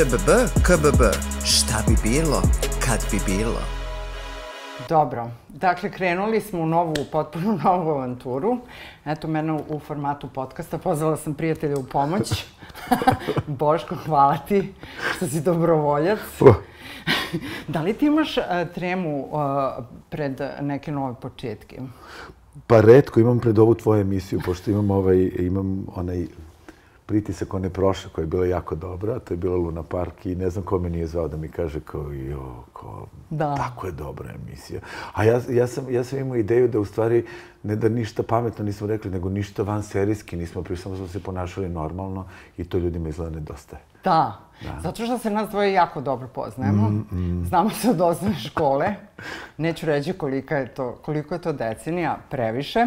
ČBB, KBB. Šta bi bilo, kad bi bilo? Dobro, dakle krenuli smo u novu, potpuno novu avanturu. Eto, mene u formatu podcasta pozvala sam prijatelja u pomoć. Boško, hvala ti što si dobrovoljac. da li ti imaš uh, tremu uh, pred neke nove početke? Pa redko imam pred ovu tvoju emisiju, pošto imam, ovaj, imam onaj pritisak one prošle koja je bila jako dobra, to je bila Luna Park i ne znam ko me nije zvao da mi kaže kao, jo, ko, da. tako je dobra emisija. A ja, ja, sam, ja sam imao ideju da u stvari ne da ništa pametno nismo rekli, nego ništa van serijski nismo prišli, samo smo se ponašali normalno i to ljudima izgleda nedostaje. Da, da. zato što se nas dvoje jako dobro poznajemo. Mm, mm. Znamo se od osnovne škole. Neću reći koliko je to, koliko je to decenija, previše.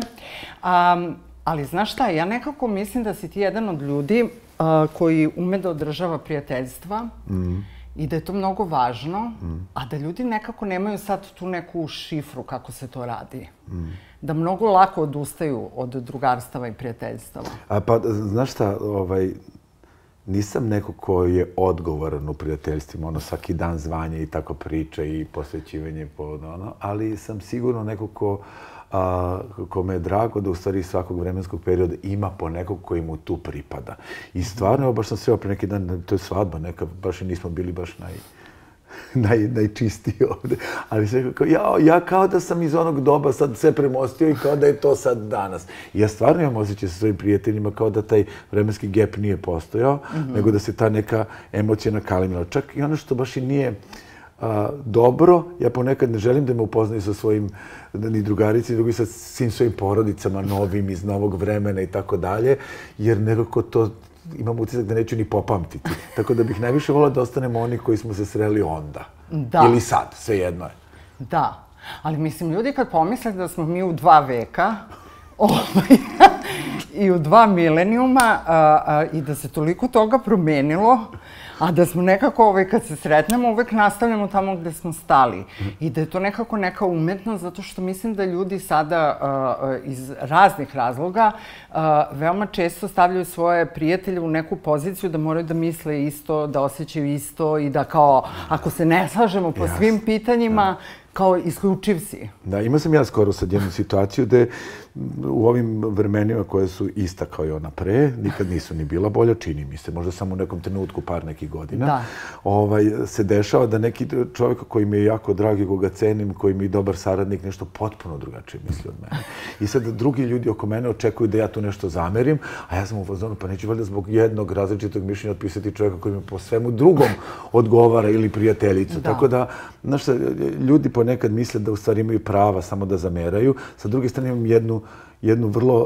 Um, Ali znaš šta, ja nekako mislim da si ti jedan od ljudi uh, koji ume da održava prijateljstva mm. i da je to mnogo važno, mm. a da ljudi nekako nemaju sad tu neku šifru kako se to radi. Mm. Da mnogo lako odustaju od drugarstava i prijateljstava. A pa, znaš šta, ovaj, nisam neko ko je odgovoran u prijateljstvima, ono svaki dan zvanje i tako priče i posvećivanje po ono, ali sam sigurno neko ko a, kome je drago da u stvari svakog vremenskog perioda ima po nekog koji mu tu pripada. I stvarno, evo baš sam sreo pre neki dan, to je svadba neka, baš i nismo bili baš naj, naj, najčistiji ovde. Ali sve kao, ja, ja kao da sam iz onog doba sad sve premostio i kao da je to sad danas. I ja stvarno imam osjećaj sa svojim prijateljima kao da taj vremenski gap nije postojao, mm -hmm. nego da se ta neka emocija nakalimila. Čak i ono što baš i nije a, dobro, ja ponekad ne želim da me upoznaju sa svojim ni drugarici, ni drugi sa svim svojim porodicama novim iz novog vremena i tako dalje, jer nekako to imam utisak da neću ni popamtiti. Tako da bih najviše volao da ostanemo oni koji smo se sreli onda. Da. Ili sad, sve jedno je. Da. Ali mislim, ljudi kad pomisle da smo mi u dva veka, ovaj, i u dva milenijuma a, a, i da se toliko toga promenilo, a da smo nekako, ovaj, kad se sretnemo, uvek nastavljamo tamo gde smo stali. I da je to nekako neka umetnost, zato što mislim da ljudi sada uh, iz raznih razloga uh, veoma često stavljaju svoje prijatelje u neku poziciju da moraju da misle isto, da osjećaju isto i da kao, ako se ne slažemo po svim pitanjima, kao isključiv si. Da, imao sam ja skoro sad jednu situaciju gde u ovim vremenima koje su ista kao i ona pre, nikad nisu ni bila bolja, čini mi se, možda samo u nekom trenutku par nekih godina, da. ovaj, se dešava da neki čovjek koji mi je jako drag i koga cenim, koji mi je dobar saradnik, nešto potpuno drugačije misli od mene. I sad drugi ljudi oko mene očekuju da ja tu nešto zamerim, a ja sam u fazonu, pa neću valjda zbog jednog različitog mišljenja otpisati čovjeka koji mi po svemu drugom odgovara ili prijateljicu. Da. Tako da, znaš, ljudi ponekad misle da u stvari imaju prava samo da zameraju. Sa druge strane imam jednu jedno vrlo,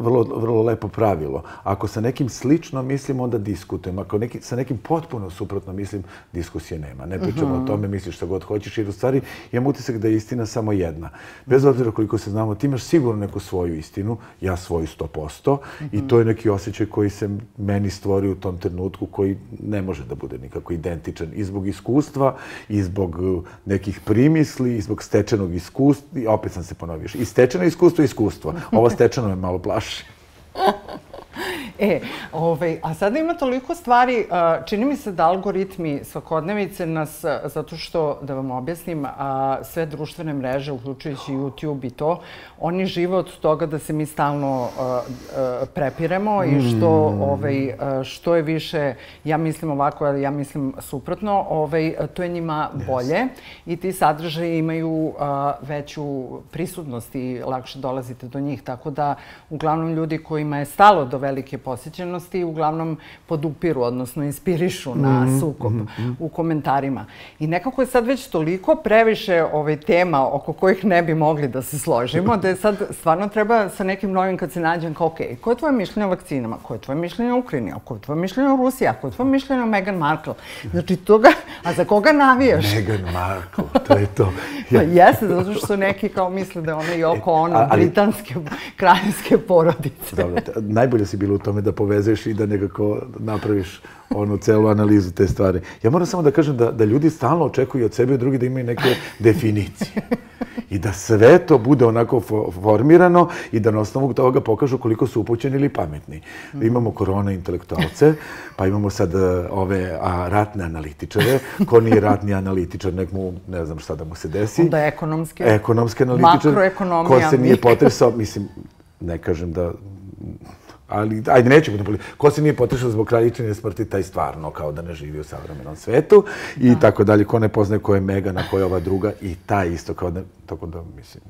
vrlo, vrlo lepo pravilo. Ako sa nekim slično mislim, onda diskutujem. Ako neki, sa nekim potpuno suprotno mislim, diskusije nema. Ne pričamo uh -huh. o mhm. tome, misliš što god hoćeš. Jer u stvari imam utisak da je istina samo jedna. Bez obzira koliko se znamo, ti imaš sigurno neku svoju istinu, ja svoju 100%. Uh -huh. I mhm. to je neki osjećaj koji se meni stvori u tom trenutku koji ne može da bude nikako identičan. I zbog iskustva, i zbog uh, nekih primisli, i zbog stečenog iskustva. I opet sam se ponovio. I stečeno iskustvo i iskustvo. Ovo stečeno me malo plaši. E, ovaj, a sada ima toliko stvari, čini mi se da algoritmi svakodnevice nas, zato što, da vam objasnim, sve društvene mreže, uključujući YouTube i to, oni žive od toga da se mi stalno prepiremo i što, mm. ovaj, što je više, ja mislim ovako, ja mislim suprotno, ovaj, to je njima bolje i ti sadržaje imaju veću prisutnost i lakše dolazite do njih. Tako da, uglavnom, ljudi kojima je stalo do velike posjećenosti uglavnom podupiru, odnosno inspirišu na mhm, sukob mm -hmm. u komentarima. I nekako je sad već toliko previše ovaj tema oko kojih ne bi mogli da se složimo, da je sad stvarno treba sa nekim novim kad se nađem kao, ok, koje je tvoje mišljenje o vakcinama? Koje je tvoje mišljenje o Ukrajini? Koje je tvoje mišljenje o Rusiji? Koje je tvoje mišljenje o Meghan Markle? Znači, toga, a za koga navijaš? Meghan Markle, to je to. Ja. Pa jeste, zato što su neki kao misle da ona i oko ona, britanske kraljevske porodice. Dobro, najbolje si bilo u tom tome da povezeš i da nekako napraviš onu celu analizu te stvari. Ja moram samo da kažem da, da ljudi stalno očekuju od sebe i od drugih da imaju neke definicije. I da sve to bude onako formirano i da na osnovu toga pokažu koliko su upućeni ili pametni. Da imamo korona intelektualce, pa imamo sad e, ove a, ratne analitičare. Ko nije ratni analitičar, nek mu, ne znam šta da mu se desi. Onda ekonomske. Ekonomske analitičar. Makroekonomija. Ko se nije potresao, mislim, ne kažem da ali ajde nećemo da ko se nije potrešao zbog kraljičine smrti taj stvarno kao da ne živi u savremenom svetu i tako dalje ko ne poznaje ko je Megana ko je ova druga i taj isto kao da tako da mislim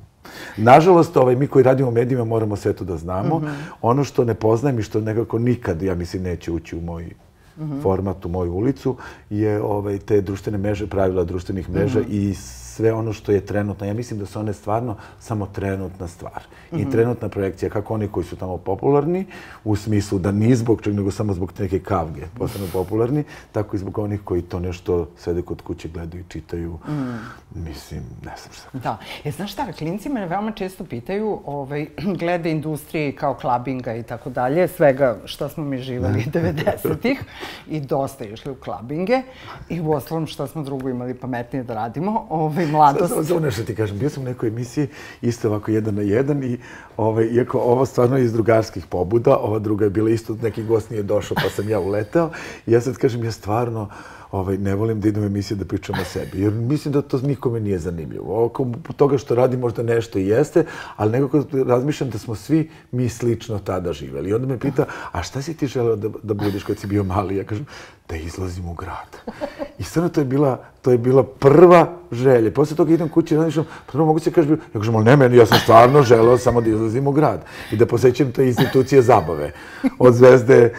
Nažalost, ovaj, mi koji radimo u medijima moramo sve to da znamo. Mm -hmm. Ono što ne poznajem i što nekako nikad, ja mislim, neće ući u moj mm -hmm. format, u moju ulicu, je ovaj, te društvene mreže, pravila društvenih mreža mm -hmm. i sve ono što je trenutno. Ja mislim da su one stvarno samo trenutna stvar. I mhm. trenutna projekcija, kako oni koji su tamo popularni, u smislu da ni zbog čeg, nego samo zbog neke kavge postanu popularni, tako i zbog onih koji to nešto sede kod kuće, gledaju i čitaju. Mm. Mislim, ne znam šta. Da. E, znaš šta, klinci me veoma često pitaju, ovaj, glede industrije kao klabinga i tako dalje, svega što smo mi živali 90-ih i dosta išli u klabinge i u osnovom što smo drugo imali pametnije da radimo. Ovaj, mladost. Samo, samo nešto ti kažem, bio sam u nekoj emisiji isto ovako jedan na jedan i ovaj, iako ovo stvarno iz drugarskih pobuda, ova druga je bila isto, neki gost nije došao pa sam ja uletao i ja sad kažem, ja stvarno, ovaj, ne volim da idem u emisiju da pričam o sebi, jer mislim da to nikome nije zanimljivo. Oko toga što radi možda nešto i jeste, ali nekako razmišljam da smo svi mi slično tada živeli. I onda me pita, a šta si ti želeo da, da budeš kad si bio mali? Ja kažem, da izlazim u grad. I stvarno to je bila, to je bila prva želja. Posle toga idem kući i razmišljam, pa prvo mogu se kaži, ja kažem, ali ne meni, ja sam stvarno želeo samo da izlazim u grad i da posećam te institucije zabave. Od zvezde,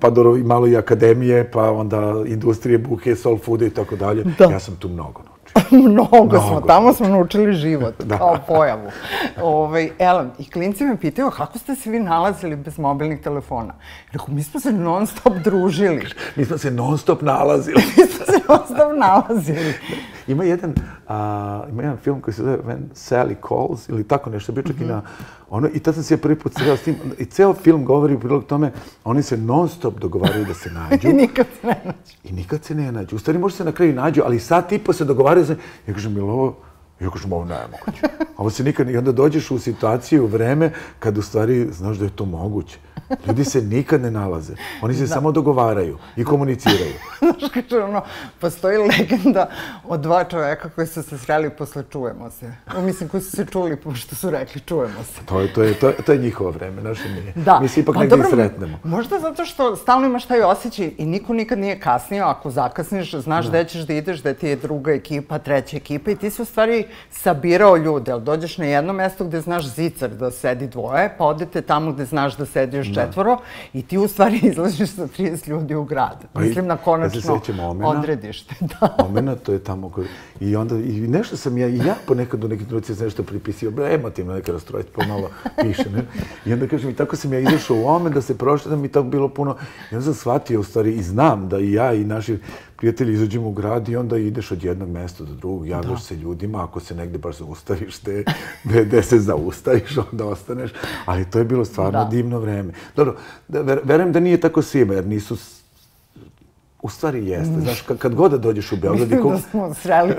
pa do malo i akademije, pa onda industrije, buke, soul food i tako dalje. Ja sam tu mnogo Mnogo smo, tamo smo naučili život kao pojavu. Ove, Elen, i klinci me pitaju kako ste se vi nalazili bez mobilnih telefona. Rekao, mi smo se non stop družili. mi smo se non stop nalazili. mi smo se non stop nalazili. Ima jedan, a, ima jedan film koji se zove When Sally Calls, ili tako nešto, bio čak i na ono, i tad sam se prvi put sreo s tim, i ceo film govori u prilog tome, oni se non stop dogovaraju da se nađu. I nikad se ne nađu. I nikad se ne nađu. U stvari možda se na kraju nađu, ali sad tipa se dogovaraju, za... ja kažem, ili ovo, ja kažem, ovo ne moguće. Ovo se nikad, i onda dođeš u situaciju, u vreme, kad u stvari znaš da je to moguće. Ljudi se nikad ne nalaze. Oni se da. samo dogovaraju i komuniciraju. Znaš kaže ono, postoji legenda od dva čoveka koji su se sreli posle čujemo se. O, mislim, koji su se čuli pošto su rekli čujemo se. To je, to je, to je, to je njihovo vreme, naše nije. Da. Mi se ipak pa, negdje dobro, sretnemo. Možda zato što stalno imaš taj osjećaj i niko nikad nije kasnio. Ako zakasniš, znaš da. gde ćeš da ideš, da ti je druga ekipa, treća ekipa i ti si u stvari sabirao ljude. Ali dođeš na jedno mesto gde znaš zicar da sedi dvoje, pa odete tamo gde znaš da sedi izađeš četvoro i ti u stvari izlaziš sa 30 ljudi u grad. Pa Mislim na konačno omena, odredište. Da. Omena, to je tamo koji... I onda, i nešto sam ja, i ja ponekad u nekim trojci nešto pripisio, emotivno neka rastrojiti, pomalo piše. Ne? I onda kažem, i tako sam ja izašao u omen da se prošetam i tako bilo puno. I onda sam shvatio, u stvari, i znam da i ja i naši prijatelji izađemo u grad i onda ideš od jednog mjesta do drugog, javljaš se ljudima, ako se negde baš zaustaviš, te, gde se zaustaviš, onda ostaneš. Ali to je bilo stvarno divno vreme. Dobro, verujem da nije tako svima, jer nisu U stvari jeste. Znaš, kad, kad god da dođeš u Beograd... Mislim da smo sreli.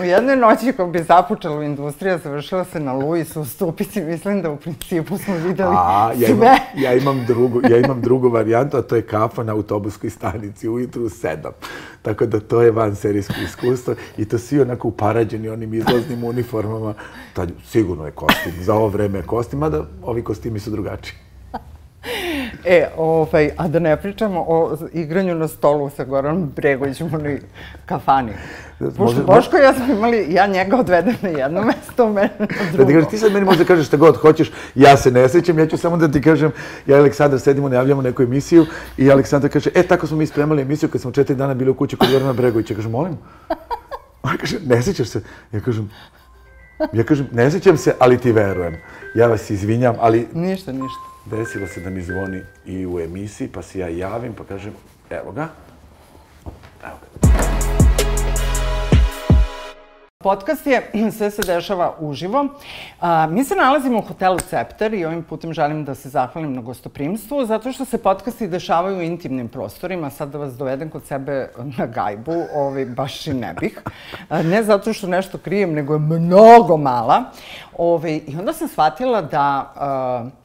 u jednoj noći kako bi započela industrija, završila se na Luis u Stupici. Mislim da u principu smo videli a, ja sve. Imam, ja, imam drugu, ja imam drugu varijantu, a to je kafa na autobuskoj stanici ujutru u sedam. Tako da to je van serijsko iskustvo. I to svi onako uparađeni onim izlaznim uniformama. Ta, sigurno je kostim. Za ovo vreme je kostim, mada ovi kostimi su drugačiji. E, ovaj, a da ne pričamo o igranju na stolu sa Goranom Bregovićem u kafani. Pošto Boško ja sam imali, ja njega odvedem na jedno mesto, mene na drugo. Da ti kažeš, ti sad meni možda kažeš šta god hoćeš, ja se ne sećam, ja ću samo da ti kažem, ja i Aleksandar sedimo, najavljamo neku emisiju i Aleksandar kaže, e, tako smo mi spremali emisiju kad smo četiri dana bili u kući kod Gorana Bregovića. Kažem, molim? On kaže, ne sećaš se? Ja kažem, ja kažem, ne sećam se, ali ti verujem. Ja vas izvinjam, ali... Ništa, ništa desilo se da mi zvoni i u emisiji, pa se ja javim, pa kažem, evo ga. Evo ga. podcast je Sve se dešava uživo. A, mi se nalazimo u hotelu Scepter i ovim putem želim da se zahvalim na gostoprimstvu, zato što se podcasti dešavaju u intimnim prostorima. Sad da vas dovedem kod sebe na gajbu, ovaj, baš i ne bih. A, ne zato što nešto krijem, nego je mnogo mala. Ovaj, I onda sam shvatila da... A,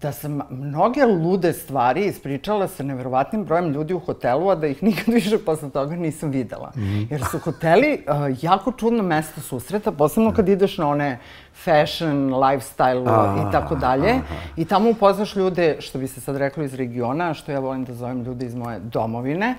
da sam mnoge lude stvari ispričala sa neverovatnim brojem ljudi u hotelu, a da ih nikad više posle toga nisam videla. Mhm. Jer su hoteli uh, jako čudno mesto susreta, posebno kad ideš na one fashion, lifestyle i tako dalje. I tamo upoznaš ljude, što bi se sad reklo, iz regiona, što ja volim da zovem ljude iz moje domovine.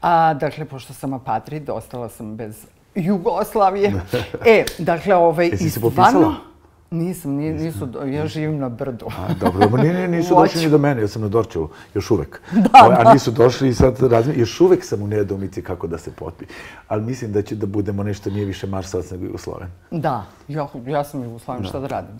A, dakle, pošto sam apatrid, ostala sam bez Jugoslavije. e, dakle, ovaj, Jesi se popisala? Nisam, nisu, ja živim na brdu. A, dobro, ma nije, nisu došli ni do mene, ja sam na Dorčevu, još uvek. Da, da. A nisu došli i sad razmijem, još uvek sam u nedomici kako da se potpi. Ali mislim da će da budemo nešto, nije više Marsac nego Jugosloven. Da, ja, ja sam Jugosloven, šta da radim.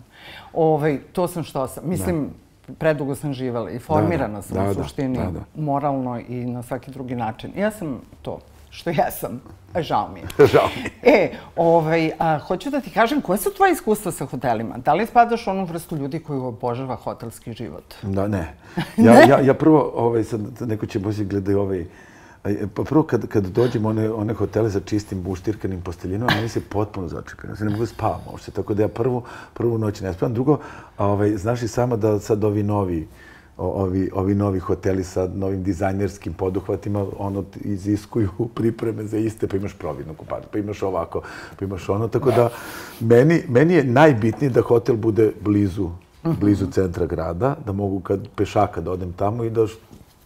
Ove, ovaj, to sam što sam. Mislim, predugo sam živela i formirana sam da, u suštini, da, da. moralno i na svaki drugi način. Ja sam to što ja sam. Žao mi je. Žao mi je. E, ovaj, a, hoću da ti kažem, koje su tvoje iskustva sa hotelima? Da li spadaš u onu vrstu ljudi koji obožava hotelski život? Da, ne. Ja, ne? ja, ja prvo, ovaj, sad neko će možda gledati ovaj, Pa prvo, kad, kad dođem one, one hotele sa čistim buštirkanim posteljinom, meni se potpuno začepio. Ja se ne mogu spavati uopšte. Tako da ja prvu, prvu noć ne spavam. Drugo, ovaj, znaš i sama da sad ovi novi, ovi, ovi novi hoteli sa novim dizajnerskim poduhvatima ono iziskuju pripreme za iste, pa imaš providnu kupanu, pa imaš ovako, pa imaš ono. Tako da meni, meni je najbitnije da hotel bude blizu, blizu centra grada, da mogu kad pešaka da odem tamo i da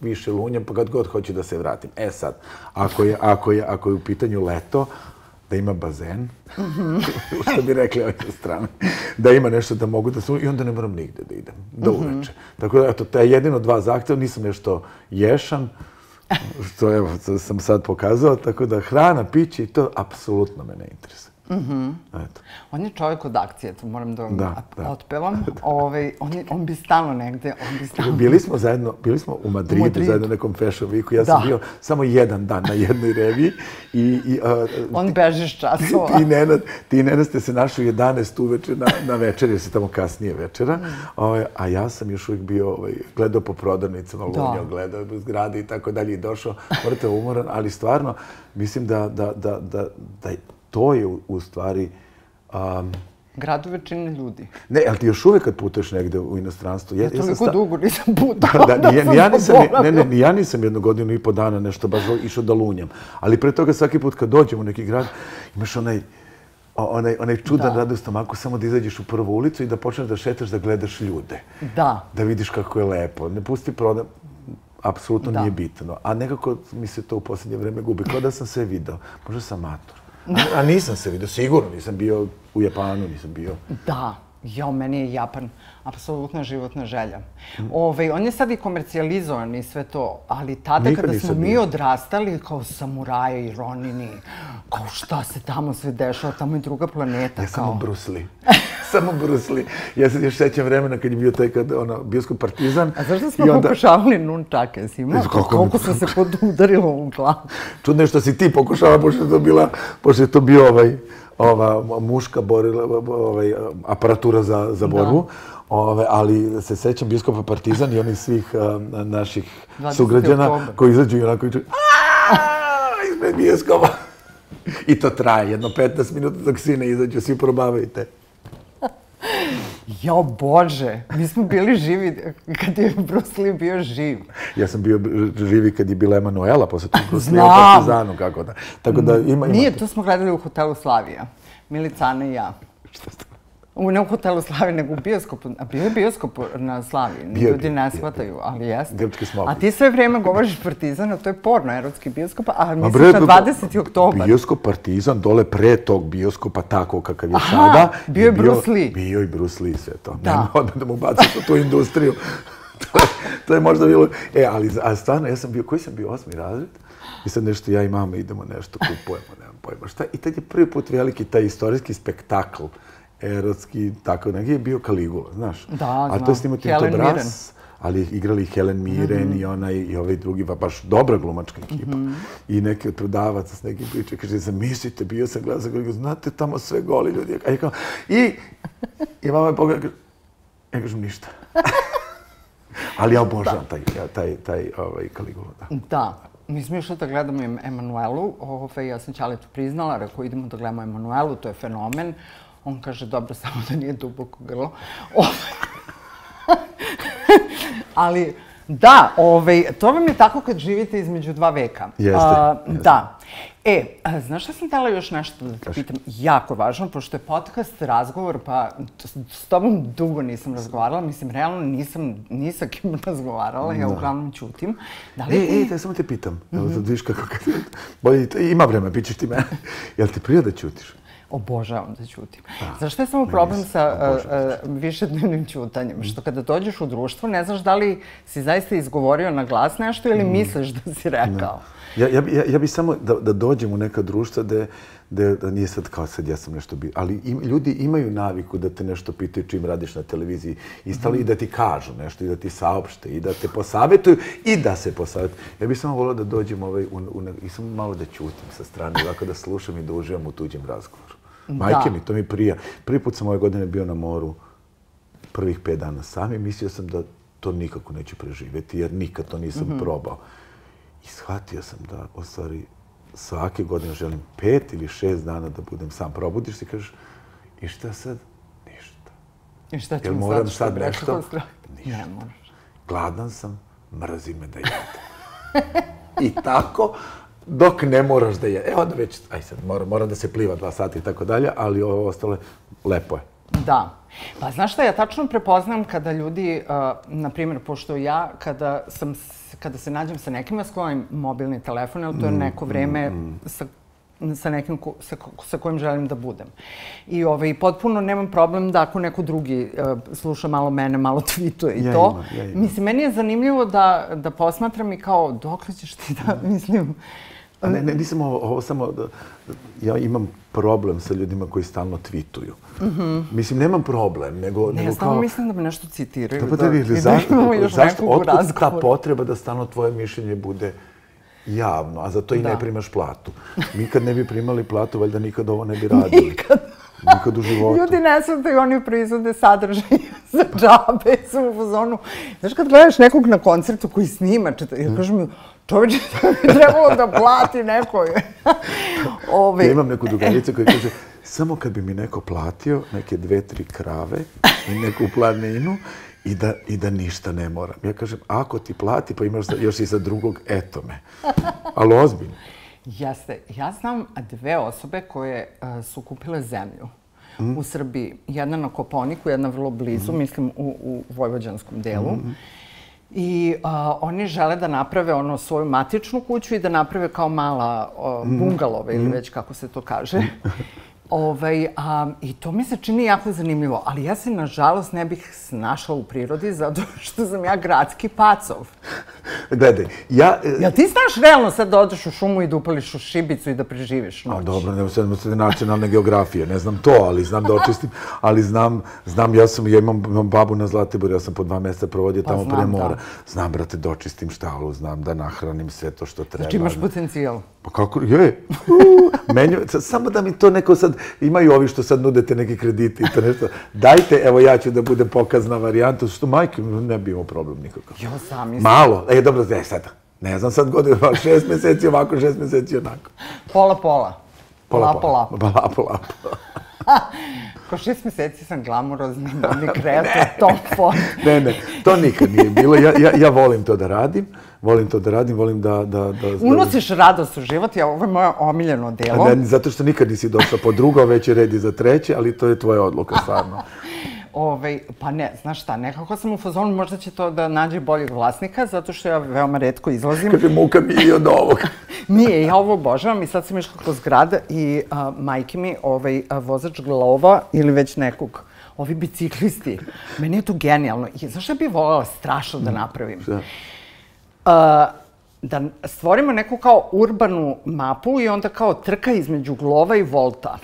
više lunjam, pa kad god hoću da se vratim. E sad, ako je, ako je, ako je u pitanju leto, da ima bazen, što bi rekli ovoj strane, da ima nešto da mogu da se i onda ne moram nigde da idem, do mhm. uveče. Tako da, eto, te jedino dva zahtjeva, nisam nešto ješan, što evo, sam sad pokazao, tako da hrana, piće i to, apsolutno me ne interesuje. Mm Eto. On je čovjek od akcije, to moram da vam da, da. otpevam. Ove, ovaj, on, je, on bi stalo negde, on bi stalo... Bili smo zajedno, bili smo u Madridu, u Madridu. zajedno na nekom fashion weeku. Ja sam bio samo jedan dan na jednoj reviji. I, i, uh, on bežiš časova. Ti, Nenad, ti Nenad ste se našli u 11 uveče na, na večer, jer se tamo kasnije večera. Mm. Ove, ovaj, a ja sam još uvijek bio ovaj, gledao po prodavnicama, lunio, gledao zgrade i tako dalje i došao. Morate umoran, ali stvarno mislim da, da, da, da, da to je u, stvari... Um, Gradove čine ljudi. Ne, ali ti još uvek kad putuješ negde u inostranstvu... Ja, ja toliko sta... dugo nisam putao, da, da, da, ja nisam, ne, ne, ja nisam jednu godinu i po dana nešto baš išao da lunjam. Ali pre toga svaki put kad dođem u neki grad, imaš onaj, onaj, onaj čudan da. rad u stomaku, samo da izađeš u prvu ulicu i da počneš da šetaš, da gledaš ljude. Da. Da vidiš kako je lepo. Ne pusti prodam, apsolutno nije bitno. A nekako mi se to u posljednje vreme gubi. Kao da sam sve video. Možda sam mator. A nisam se vidio, sigurno nisam bio u Japanu, nisam bio. Da, jo, meni je Japan apsolutna životna želja. Ove, on je sad i komercijalizovan i sve to, ali tada Nikad kada smo mi odrastali kao samuraje i ronini, kao šta se tamo sve dešava, tamo je druga planeta. Ja kao... samo Bruce samo Bruce Lee. Ja se još sećam vremena kad je bio taj kad, ono, bioskop Partizan. A zašto smo onda... pokušavali nunčake, si imao? Koliko, koliko sam se podudarila u glavu. Čudno je što si ti pokušala, pošto je to, bila, pošto je to bio ovaj, ova muška borila, ovaj, aparatura za, za borbu. Ove, ali se sećam bioskopa Partizan i onih svih uh, naših sugrađana koji izađu i onako iđu izmed bioskopa. I to traje jedno 15 minuta dok svi ne izađu, svi probavajte. Jo, Bože, mi smo bili živi kad je Bruce Lee bio živ. Ja sam bio živi kad je bila Emanuela, posle tu Bruce Lee u Partizanu, kako da. Tako da ima, ima Nije, to smo gledali u hotelu Slavija. Milicana i ja. U ne u hotelu Slavi, nego u bioskopu. A bio je bioskop na Slavi. Bio, Ljudi ne shvataju, ali jeste. Grčki smok. A ti sve vrijeme govoriš Partizan, to je porno, erotski bioskop, a misliš na 20. oktobar. Bioskop Partizan, dole pre tog bioskopa, tako kakav je Aha, sada. bio je Bruce Lee. Bio je Bruce Lee, sve to. Da. Nema odmah da mu baciš u tu industriju. to, je, to je možda bilo... E, ali a stvarno, ja sam bio, koji sam bio, osmi razred? I sad nešto ja i mama idemo nešto, kupujemo, nemam pojma šta. I tad je prvi put veliki taj istorijski spektakl erotski, tako neki je bio Kaligula, znaš. Da, znam. A to je snimao Tinto Brass, ali igrali Helen Mirren mm -hmm. i onaj i ovaj drugi, pa baš dobra glumačka ekipa. Mm -hmm. I neki od prodavaca s nekim priče, kaže, zamislite, bio sam gledao, sam znate, tamo sve goli ljudi. A ja kao, i, i mama je pogledala, ja kažem, ništa. ali ja obožavam taj, taj, taj, ovaj, Kaligula. Da. da. Mi smo išli da gledamo Emanuelu, ovaj, ja sam Ćaletu priznala, rekao idemo da gledamo Emanuelu, to je fenomen. On kaže, dobro, samo da nije duboko grlo. Ali, da, ovaj, to vam je tako kad živite između dva veka. Jeste. A, jeste. Da. E, a, znaš šta sam htjela još nešto da te pitam? Jako važno, pošto je podcast razgovor, pa s tobom dugo nisam razgovarala. Mislim, realno nisam ni sa kim razgovarala, ja uglavnom čutim. Da li e, ti... e, te samo te pitam. Mm -hmm. Evo, kako... Bolje, ima vreme, bit ćeš ti mene. Jel ti prije da čutiš? Obožavam da ćutim. Zašto je samo problem sa uh, uh, višednevnim ćutanjem? Što kada dođeš u društvo, ne znaš da li si zaista izgovorio na glas nešto ili mm. misliš da si rekao. Ja, ja, ja, ja bih samo da, da dođem u neka društva da, da, da nije sad kao sad ja sam nešto bio. Ali im, ljudi imaju naviku da te nešto pitaju čim radiš na televiziji i stali mm. i da ti kažu nešto i da ti saopšte i da te posavetuju i da se posavetuju. Ja bih samo volio da dođem ovaj, u, u, i samo malo da ćutim sa strane, ovako da slušam i da uživam u tuđem razgovoru. Majke mi, to mi prija. Prvi put sam ove godine bio na moru prvih pet dana sam i mislio sam da to nikako neću preživjeti, jer nikad to nisam mm -hmm. probao. I shvatio sam da, u stvari, svake godine želim pet ili šest dana da budem sam. Probudiš se i kažeš, i šta sad? Ništa. I šta ćemo sad? Moram sad nešto? Ništa. Gladan sam, mrazi me da jedem. I tako, dok ne moraš da je. Evo da već, aj sad, mora, mora da se pliva dva sata i tako dalje, ali ovo ostale, lepo je. Da. Pa znaš šta, ja tačno prepoznam kada ljudi, uh, na primjer, pošto ja, kada, sam, kada se nađem sa nekima s kojim mobilni telefon, ili to je mm, neko vreme mm, mm. sa sa nekim ko, sa, sa kojim želim da budem. I ovaj, potpuno nemam problem da ako neko drugi uh, sluša malo mene, malo tweetuje i ja to. Ima, ja ima. Mislim, meni je zanimljivo da, da posmatram i kao, dok ćeš ti da, mislim, Ne, ne, nisam ovo, ovo samo da, ja imam problem sa ljudima koji stalno tweetuju. Mm -hmm. Mislim, nemam problem, nego... Ne, nego ja samo mislim da me nešto citiraju. Da, da, da, da, zašto, zašto, otkud ta potreba da stalno tvoje mišljenje bude javno, a za to i da. ne primaš platu. Mi kad ne bi primali platu, valjda nikad ovo ne bi radili. Nikad. Nikad u životu. Ljudi ne svataju, oni proizvode sadržaj za džabe, su u zonu. Znaš, kad gledaš nekog na koncertu koji snima, četa, ja kažem mi, čovječe, to bi trebalo da plati neko. Ove... Ja imam neku drugaricu koja kaže, samo kad bi mi neko platio neke dve, tri krave i neku planinu, i da, i da ništa ne moram. Ja kažem, ako ti plati, pa imaš još i za drugog, eto me. Ali ozbiljno. Jeste. Ja znam dve osobe koje uh, su kupile zemlju mm. u Srbiji. Jedna na Koponiku, jedna vrlo blizu, mm. mislim, u, u Vojvođanskom delu. Mm. I uh, oni žele da naprave ono svoju matičnu kuću i da naprave kao mala uh, bungalove ili već kako se to kaže. Ovaj, a, I to mi se čini jako zanimljivo, ali ja se nažalost ne bih snašla u prirodi zato što sam ja gradski pacov. Gledaj, ja... E, ja ti znaš realno sad da odeš u šumu i da upališ u šibicu i da preživiš noć? A dobro, ne znam se nacionalne geografije, ne znam to, ali znam da očistim, ali znam, znam, ja sam, ja imam, imam babu na Zlatiboru, ja sam po dva mjeseca provodio pa tamo pre mora. Znam, brate, da očistim štalu, znam da nahranim sve to što treba. Znači imaš potencijal? Pa kako, je, menju, samo da mi to neko sad, imaju ovi što sad nudete neke kredite i to nešto, dajte, evo ja ću da budem pokazna varijanta, što majke, ne bi imao problem nikakav. Jo, sam mislim. Malo, e, dobro, ne, sad, ne znam sad godine, šest mjeseci ovako, šest mjeseci onako. Pola, pola. Pola, pola. Pola, pola. Ko šest mjeseci sam glamurozni, ni kreator, top form. ne, ne, to nikad nije bilo. Ja, ja, ja volim to da radim volim to da radim, volim da... da, da Unosiš radost u život, ja, ovo je moje omiljeno delo. Ne, zato što nikad nisi došla po drugo, već je redi za treće, ali to je tvoja odluka, stvarno. Ove, pa ne, znaš šta, nekako sam u fazonu, možda će to da nađe boljeg vlasnika, zato što ja veoma redko izlazim. Kaže, muka mi i od ovog. Nije, ja ovo obožavam i sad sam išla kroz grad i a, majke mi, ovaj, a, vozač glova ili već nekog, ovi biciklisti, meni je to genijalno. I zašto ja bih voljela strašno da napravim? Šta? Da stvorimo neku kao urbanu mapu i onda kao trka između glova i volta.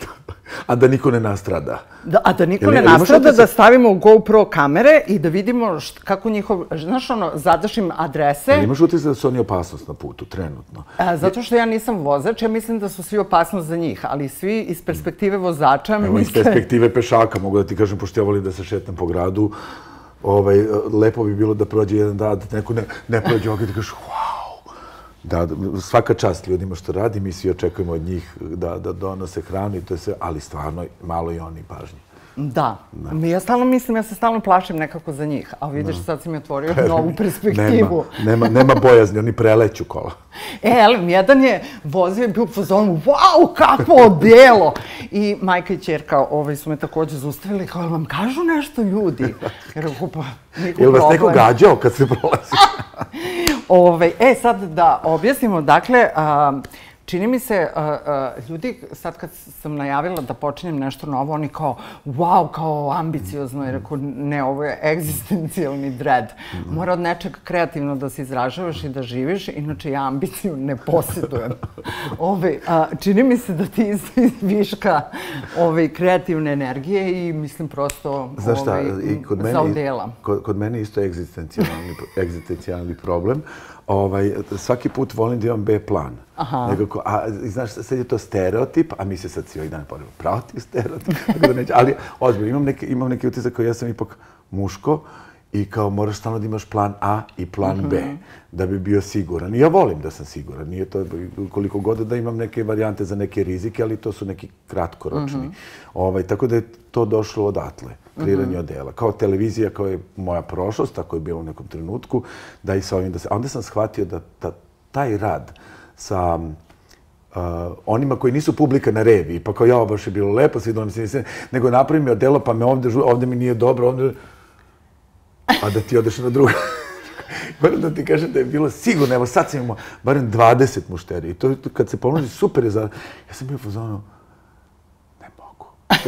a da niko ne nastrada. Da, a da niko ne nastrada, da stavimo GoPro kamere i da vidimo št, kako njihov, znaš ono, zadaš im adrese. Jel imaš utisak da su oni opasnost na putu, trenutno? A, zato što ja nisam vozač, ja mislim da su svi opasnost za njih, ali svi iz perspektive vozača Evo, iz perspektive pešaka, mogu da ti kažem, pošto ja volim da se šetam po gradu, ovaj, lepo bi bilo da prođe jedan dan, da neko ne, ne prođe ovdje, da kažeš, wow, da, svaka čast ljudima što radi, mi svi očekujemo od njih da, da donose hranu i to je sve, ali stvarno malo i oni pažnje. Da. da. Ja stalno mislim, ja se stalno plašim nekako za njih, a vidiš, da. sad si mi otvorio novu perspektivu. nema, nema, nema bojazni, oni preleću kola. E, ali jedan je vozio i bio u fazonu, wow, kako delo! I majka i čerka ovaj, su me također zustavili, kao vam kažu nešto ljudi. Jer pa, niko Jel vas neko gađao kad se prolazi? Ove, e, sad da objasnimo, dakle, a, Čini mi se, uh, uh, ljudi, sad kad sam najavila da počinjem nešto novo, oni kao, wow, kao ambiciozno, jer ako ne, ovo je egzistencijalni dread. Mora od nečeg kreativno da se izražavaš i da živiš, inače ja ambiciju ne posjedujem. Ove, uh, čini mi se da ti iz, viška ove, kreativne energije i mislim prosto Znaš šta, ove, i kod mene, kod, kod mene isto egzistencijalni, egzistencijalni problem ovaj, svaki put volim da imam B plan. Aha. Nekako, a znaš, sad je to stereotip, a mi se sad cijeli dan ponemo protiv stereotip. da neće, ali ozbiljno, imam neki, imam neki utisak koji ja sam ipak muško i kao moraš stalno da imaš plan A i plan B mhm. da bi bio siguran. I ja volim da sam siguran. Nije to koliko god da imam neke varijante za neke rizike, ali to su neki kratkoročni. Mm -hmm. ovaj, tako da je to došlo odatle kreiranje mm -hmm. odela. Kao televizija koja je moja prošlost, tako je bilo u nekom trenutku, da i sa ovim da se... A onda sam shvatio da, ta, taj rad sa mm, uh, onima koji nisu publika na reviji, pa kao ja, baš je bilo lepo, svi donem se, nego napravim mi odelo, pa me ovdje, ovdje mi nije dobro, ovdje... A da ti odeš na drugo. Moram da ti kažem da je bilo sigurno, evo sad sam imao barem 20 mušterija. I to kad se pomoži, super je za... Ja sam bio pozvano,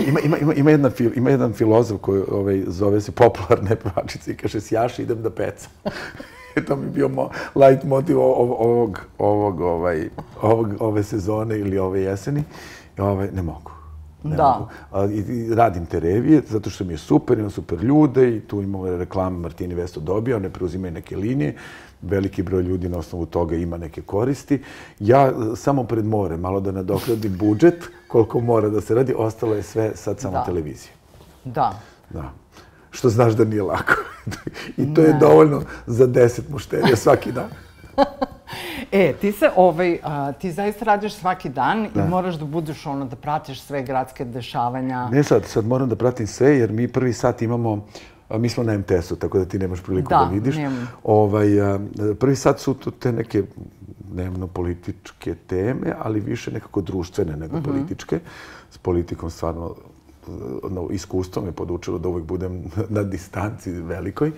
Ima, ima, ima, ima, jedan, fil, ima jedan filozof koji ovaj, zove se popularne pevačice i kaže sjaši idem da pecam. E, to mi bio mo, light motiv ovog, ovog, ovaj, ovog, ove sezone ili ove jeseni. I ovaj, ne mogu. Ne da. Mogu. I, radim te revije zato što mi je super, imam super ljude i tu imamo reklame Martini Vesto dobio, one preuzimaju neke linije veliki broj ljudi na osnovu toga ima neke koristi. Ja e, samo pred more, malo da nadoknadim budžet, koliko mora da se radi, ostalo je sve sad samo da. televizija. Da. Da. Što znaš da nije lako. I to ne. je dovoljno za deset mušterija svaki dan. e, ti se, ovaj, a, ti zaista radiš svaki dan da. i moraš da budeš ono, da pratiš sve gradske dešavanja. Ne sad, sad moram da pratim sve, jer mi prvi sat imamo Mi smo na MTS-u, tako da ti nemaš priliku da, da vidiš. Da, ovaj, prvi sad su tu te neke dnevno političke teme, ali više nekako društvene nego uh mhm. političke. S politikom stvarno no, iskustvom je podučilo da uvijek budem na distanci velikoj.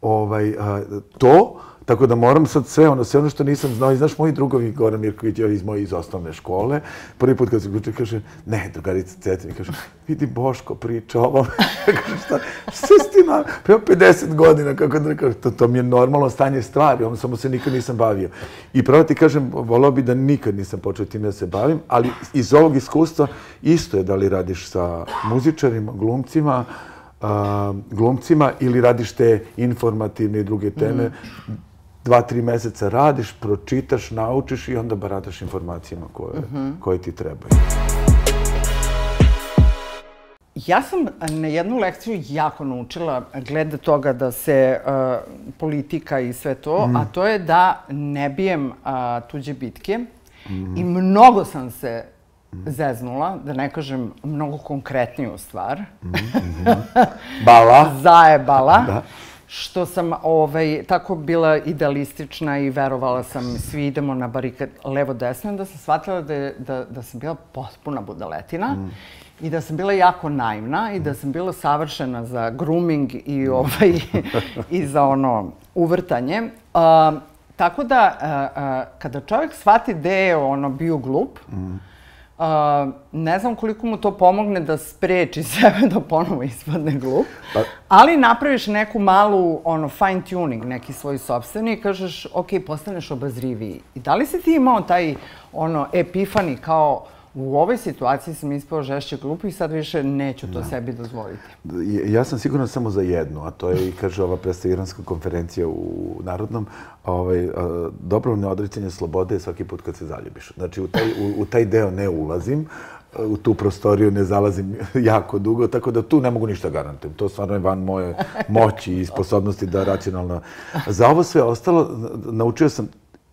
Ovaj, a, to, Tako da moram sad sve ono, sve ono što nisam znao. I znaš, moji drugovi, Goran Mirković, iz moje iz osnovne škole, prvi put kad se uključio, kaže, ne, drugarica Cetin, kaže, vidi Boško priča ovo. kaže, šta, sustina, prema 50 godina, kako da kaže, to, to mi je normalno stanje stvari, ono samo se nikad nisam bavio. I pravo ti kažem, volao bi da nikad nisam počeo tim da se bavim, ali iz ovog iskustva isto je da li radiš sa muzičarima, glumcima, a, glumcima ili radiš te informativne i druge teme, mm dva, tri meseca radiš, pročitaš, naučiš i onda barataš informacijama koje, mm -hmm. koje ti trebaju. Ja sam na jednu lekciju jako naučila glede toga da se uh, politika i sve to, mm. a to je da ne bijem uh, tuđe bitke. Mm. I mnogo sam se zeznula, da ne kažem mnogo konkretniju stvar. Mm -hmm. Bala. Zajebala. Da što sam ovaj, tako bila idealistična i verovala sam svi idemo na barikad levo-desno, da sam shvatila da, da, da sam bila potpuna budaletina mm. i da sam bila jako naivna i da sam bila savršena za grooming i, ovaj, i za ono uvrtanje. Uh, tako da, uh, uh, kada čovjek shvati da je ono bio glup, mm ne znam koliko mu to pomogne da spreči sebe da ponovo ispadne glup, pa... ali napraviš neku malu ono, fine tuning, neki svoj sobstveni i kažeš, ok, postaneš obazriviji. I da li si ti imao taj ono, epifani kao, U ovoj situaciji sam ispao žešće glupo i sad više neću to sebi dozvoliti. Ja sam siguran samo za jednu, a to je i kaže ova presta konferencija u Narodnom, ovaj, dobrovne odrećenje slobode je svaki put kad se zaljubiš. Znači, u taj, u, u taj deo ne ulazim, u tu prostoriju ne zalazim jako dugo, tako da tu ne mogu ništa garantujem. To stvarno je van moje moći i sposobnosti da racionalno... Za ovo sve ostalo, naučio sam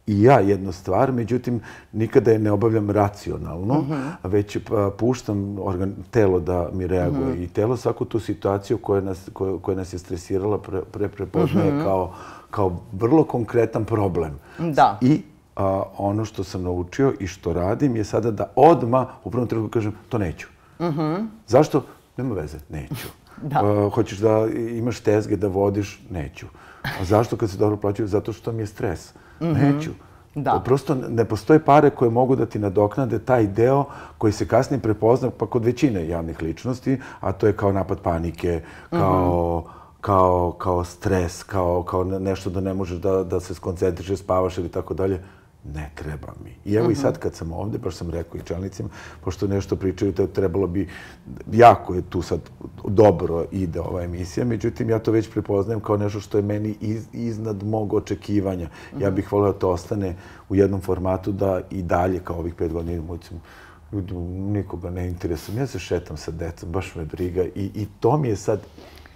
i ja jednu stvar, međutim, nikada je ne obavljam racionalno, uh -huh. već pa, puštam organ, telo da mi reaguje. Uh -huh. I telo svaku tu situaciju koja nas, koja, koja nas je stresirala pre, pre, prepoznaje uh -huh. kao, kao vrlo konkretan problem. Da. I a, ono što sam naučio i što radim je sada da odma u prvom trenutku kažem to neću. Uh -huh. Zašto? Nema veze, neću. Da. A, hoćeš da imaš tezge, da vodiš? Neću. A zašto kad se dobro plaćaju? Zato što mi je stres. Mm -hmm. Neću. Da. Prosto ne postoje pare koje mogu da ti nadoknade taj deo koji se kasnije prepozna pa kod većine javnih ličnosti, a to je kao napad panike, kao, mm -hmm. kao, kao stres, kao, kao nešto da ne možeš da, da se skoncentrišeš, spavaš ili tako dalje ne treba mi. I evo i sad kad sam ovdje, baš sam rekao i čelnicima, pošto nešto pričaju, to trebalo bi, jako je tu sad dobro ide ova emisija, međutim ja to već prepoznajem kao nešto što je meni iz, iznad mog očekivanja. Ja bih volio da to ostane u jednom formatu da i dalje kao ovih pet godina moćem nikoga ne interesujem. Ja se šetam sa decom, baš me briga i, i to mi je sad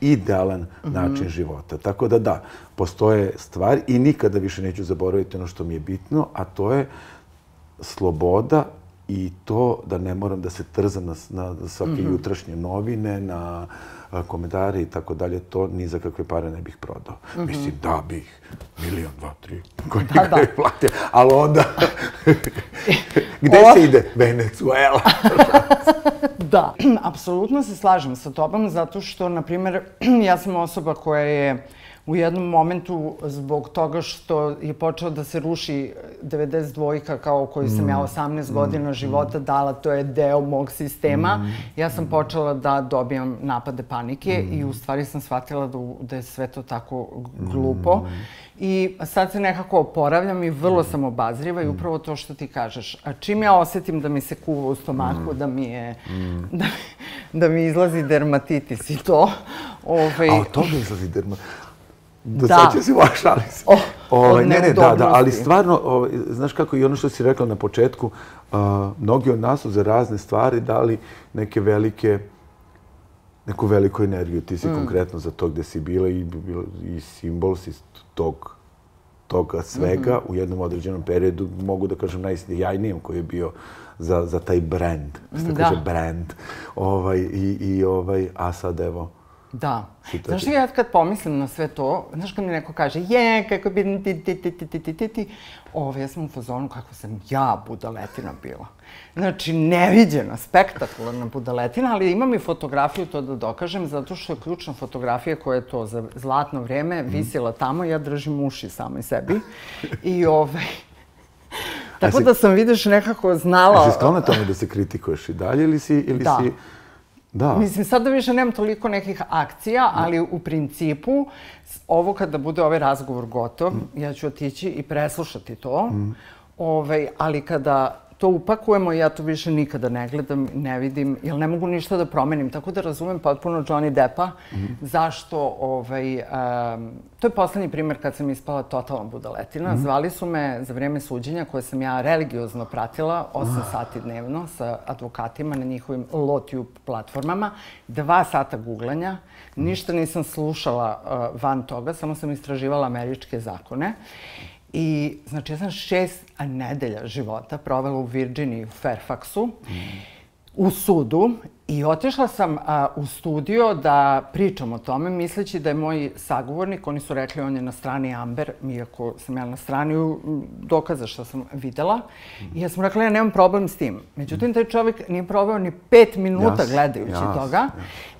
idealan mhm. način života. Tako da da, postoje stvari i nikada više neću zaboraviti ono što mi je bitno, a to je sloboda i to da ne moram da se trzam na, na svake mm jutrašnje novine, na komentare i tako dalje, to ni za kakve pare ne bih prodao. Mm Mislim, da bih, milion, dva, tri, koji da, da. plate, ali onda, gde se ide? Venezuela. da, apsolutno se slažem sa tobom, zato što, na primjer, ja sam osoba koja je u jednom momentu zbog toga što je počeo da se ruši 92-ka kao koju sam ja 18 mm. godina života dala, to je deo mog sistema. Mm. Ja sam počela da dobijam napade panike i u stvari sam shvatila da, da je sve to tako glupo. I sad se nekako oporavljam i vrlo sam obazriva i upravo to što ti kažeš. A čim ja osjetim da mi se kuva u stomaku, da mi je, da, da mi izlazi dermatitis i to. Ovaj... A od toga izlazi dermatitis? Da, da. sad će si vaš, ali se. Oh, ovaj, ne, ne, da, da, ali stvarno, ovaj, znaš kako i ono što si rekla na početku, uh, mnogi od nas su za razne stvari dali neke velike, neku veliku energiju. Ti si mm. konkretno za to gde si bila i, i simbol si tog, toga svega mm -hmm. u jednom određenom periodu, mogu da kažem najsjajnijem koji je bio za, za taj brand, što kaže brand. Ovaj, i, i, ovaj, a sad evo, Da. Znaš li ja kad pomislim na sve to, znaš kad mi neko kaže, je, kako bi ti, ti, ti, ti, ti, ti, ti, ti, ove, ja sam u fazonu kako sam ja budaletina bila. Znači, neviđena, spektakularna budaletina, ali imam i fotografiju to da dokažem, zato što je ključna fotografija koja je to za zlatno vreme mhm. visila tamo, ja držim uši samoj sebi. I ove, Tako da sam, vidiš, nekako znala... Jesi sklona tome da se kritikuješ i dalje ili si... Ili da. si... Da. Mislim, sada više nemam toliko nekih akcija, ali u principu, ovo kada bude ovaj razgovor gotov, mm. ja ću otići i preslušati to. Mm. Ovaj, ali kada to upakujemo, ja to više nikada ne gledam, ne vidim, jer ne mogu ništa da promenim. Tako da razumem potpuno Johnny Deppa mm -hmm. zašto, ovaj, um, to je poslednji primjer kad sam ispala totalna budaletina. Mm -hmm. Zvali su me za vrijeme suđenja koje sam ja religiozno pratila 8 ah. sati dnevno sa advokatima na njihovim LawTube platformama. Dva sata googlanja, ništa nisam slušala uh, van toga, samo sam istraživala američke zakone. I, znači, ja sam šest nedelja života provela u Virginiji, u Fairfaxu, mm u sudu. I otišla sam a, u studio da pričam o tome, misleći da je moj sagovornik, oni su rekli on je na strani Amber, iako sam ja na strani dokaza što sam videla. I ja sam rekla, ja nemam problem s tim. Međutim, taj čovjek nije proveo ni pet minuta gledajući toga.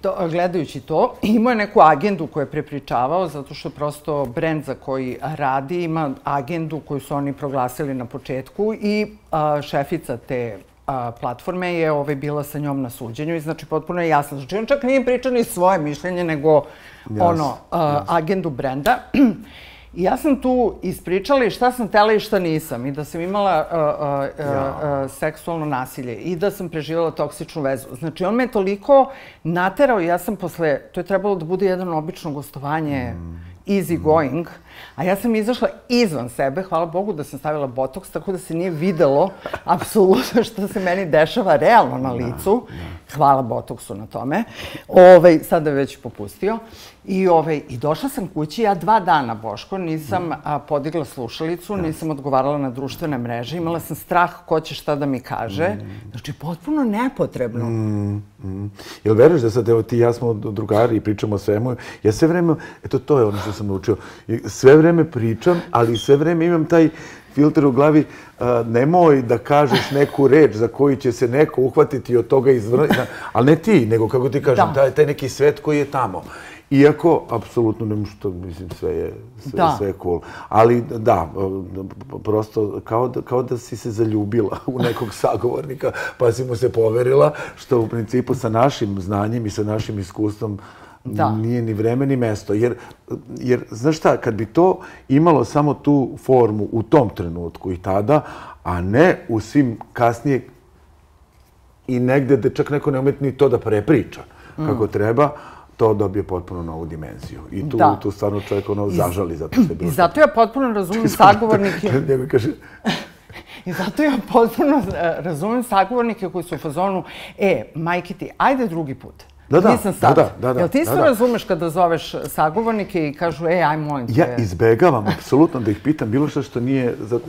To, gledajući to, imao je neku agendu koju je prepričavao, zato što prosto brend za koji radi ima agendu koju su oni proglasili na početku i a, šefica te platforme je ovaj, bila sa njom na suđenju i znači potpuno je jasno. Znači on čak nije pričao ni svoje mišljenje, nego ono, agendu brenda. I ja sam tu ispričala i šta sam tela i šta nisam. I da sam imala uh, uh, uh, uh, seksualno nasilje i da sam preživala toksičnu vezu. Znači, on me toliko naterao i ja sam posle... To je trebalo da bude jedno obično gostovanje, mm. Easy going. A ja sam izašla izvan sebe, hvala Bogu da sam stavila botoks, tako da se nije videlo apsolutno što se meni dešava realno na licu. Hvala botoksu na tome. Ovaj, sada je već popustio. I, ovaj, I došla sam kući, ja dva dana, Boško, nisam a, podigla slušalicu, nisam odgovarala na društvene mreže, imala sam strah ko će šta da mi kaže. Znači, potpuno nepotrebno. Mm, mm. Jel veruješ da sad, evo ti i ja smo drugari i pričamo o svemu, ja sve vreme, eto to je ono što sam naučio, sve vreme pričam, ali sve vreme imam taj filter u glavi, uh, nemoj da kažeš neku reč za koju će se neko uhvatiti od toga izvrniti, ali ne ti, nego kako ti kažem, taj, taj neki svet koji je tamo. Iako, apsolutno ne što, mislim, sve je, sve, da. sve je cool. Ali da, prosto kao da, kao da si se zaljubila u nekog sagovornika, pa si mu se poverila, što u principu sa našim znanjem i sa našim iskustvom da. nije ni vreme ni mesto. Jer, jer, znaš šta, kad bi to imalo samo tu formu u tom trenutku i tada, a ne u svim kasnije i negde da čak neko ne umeti ni to da prepriča kako mm. treba, to dobije potpuno novu dimenziju. I tu, da. tu stvarno čovjek ono zažali zato što je bilo... I zato ja potpuno razumijem sagovornike... Njega kaže... I zato ja potpuno e, razumijem sagovornike koji su u fazonu, e, majke ti, ajde drugi put. Da, da, Nisam sad. da, da, da. Jel ti isto razumeš kada zoveš sagovornike i kažu, e, aj, molim te. Ja izbegavam, apsolutno, da ih pitam bilo što što nije, zato,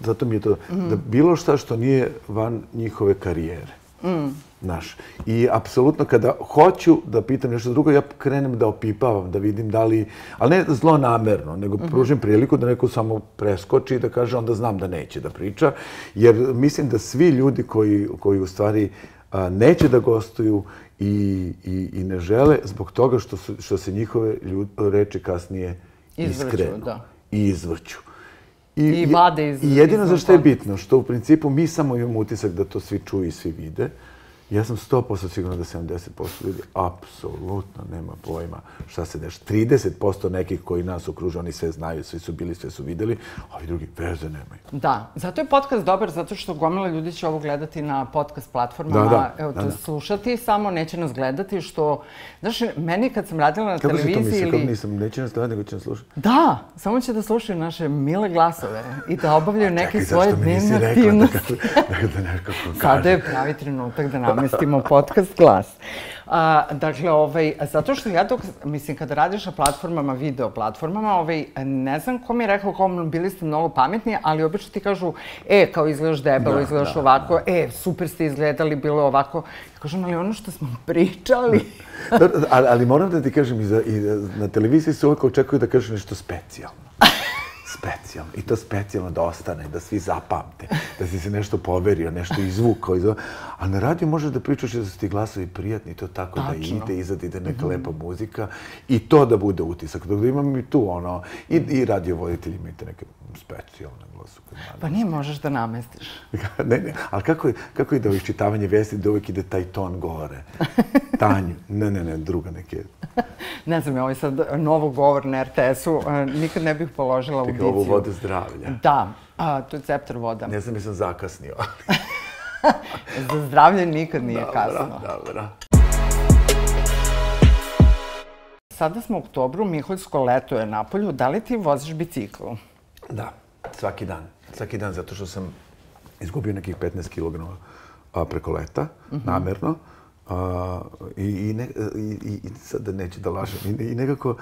zato mi je to, mm. da bilo što što nije van njihove karijere. Mm. Naš. I apsolutno kada hoću da pitam nešto drugo, ja krenem da opipavam, da vidim da li, ali ne zlo namerno, nego mm -hmm. pružim priliku da neko samo preskoči i da kaže onda znam da neće da priča. Jer mislim da svi ljudi koji, koji u stvari a, neće da gostuju i, i, i ne žele zbog toga što, su, što se njihove ljud, reči kasnije izvrću, iskrenu da. i izvrću. I, I vade iz... I jedino za što je bitno, što u principu mi samo imamo utisak da to svi čuju i svi vide, Ja sam 100% sigurno da 70% ljudi apsolutno nema pojma šta se deša. 30% nekih koji nas okružu, oni sve znaju, svi su bili, sve su videli, a ovi drugi veze nemaju. Da, zato je podcast dobar, zato što gomila ljudi će ovo gledati na podcast platformama, da, da, evo, da, da. slušati, samo neće nas gledati, što... Znaš, meni kad sam radila na Kako televiziji... Kako si to mislio? Kako nisam? Neće nas gledati, nego će nas slušati? Da, samo će da slušaju naše mile glasove i da obavljaju neke svoje dnevne aktivnosti. Da, da, da? Sada je pravi trenutak da nam namestimo podcast glas. A, dakle, ovaj, zato što ja dok, mislim, kada radiš na platformama, video platformama, ovaj, ne znam ko mi je rekao, kao bili ste mnogo pametni, ali obično ti kažu, e, kao izgledaš debelo, da, izgledaš da, ovako, da. e, super ste izgledali, bilo ovako. Ja kažem, ali ono što smo pričali... ali, ali moram da ti kažem, i, za, i na televiziji se uvijek očekuju da kažeš nešto specijalno specijalno. I to specijalno da ostane, da svi zapamte, da si se nešto poverio, nešto izvukao. Iz... A na radiju možeš da pričaš da su ti glasovi prijatni, to tako Tačno. da ide, izad ide neka mm -hmm. lepa muzika i to da bude utisak. Dok da imam i tu ono, i, i radio voditelji imate neke specijalne glasu. Pa nije možeš da namestiš. ne, ne, ali kako je, kako je da iščitavanje vijesti da uvijek ide taj ton gore? Tanju. Ne, ne, ne, druga neke. ne znam, ovo je sad novo govor na RTS-u. Nikad ne bih položila audiciju. Ovo vode zdravlja. Da, a, to je ceptar voda. Ne znam, sam zakasnio. Za zdravlje nikad nije dobra, kasno. Dobro, Sada smo u oktobru, Miholjsko leto je na polju. Da li ti voziš bicikl? Da, svaki dan. Svaki dan, zato što sam izgubio nekih 15 kg preko leta, mm -hmm. namerno. A, i, i, ne, i, i sad da neću da lažem. I, I nekako,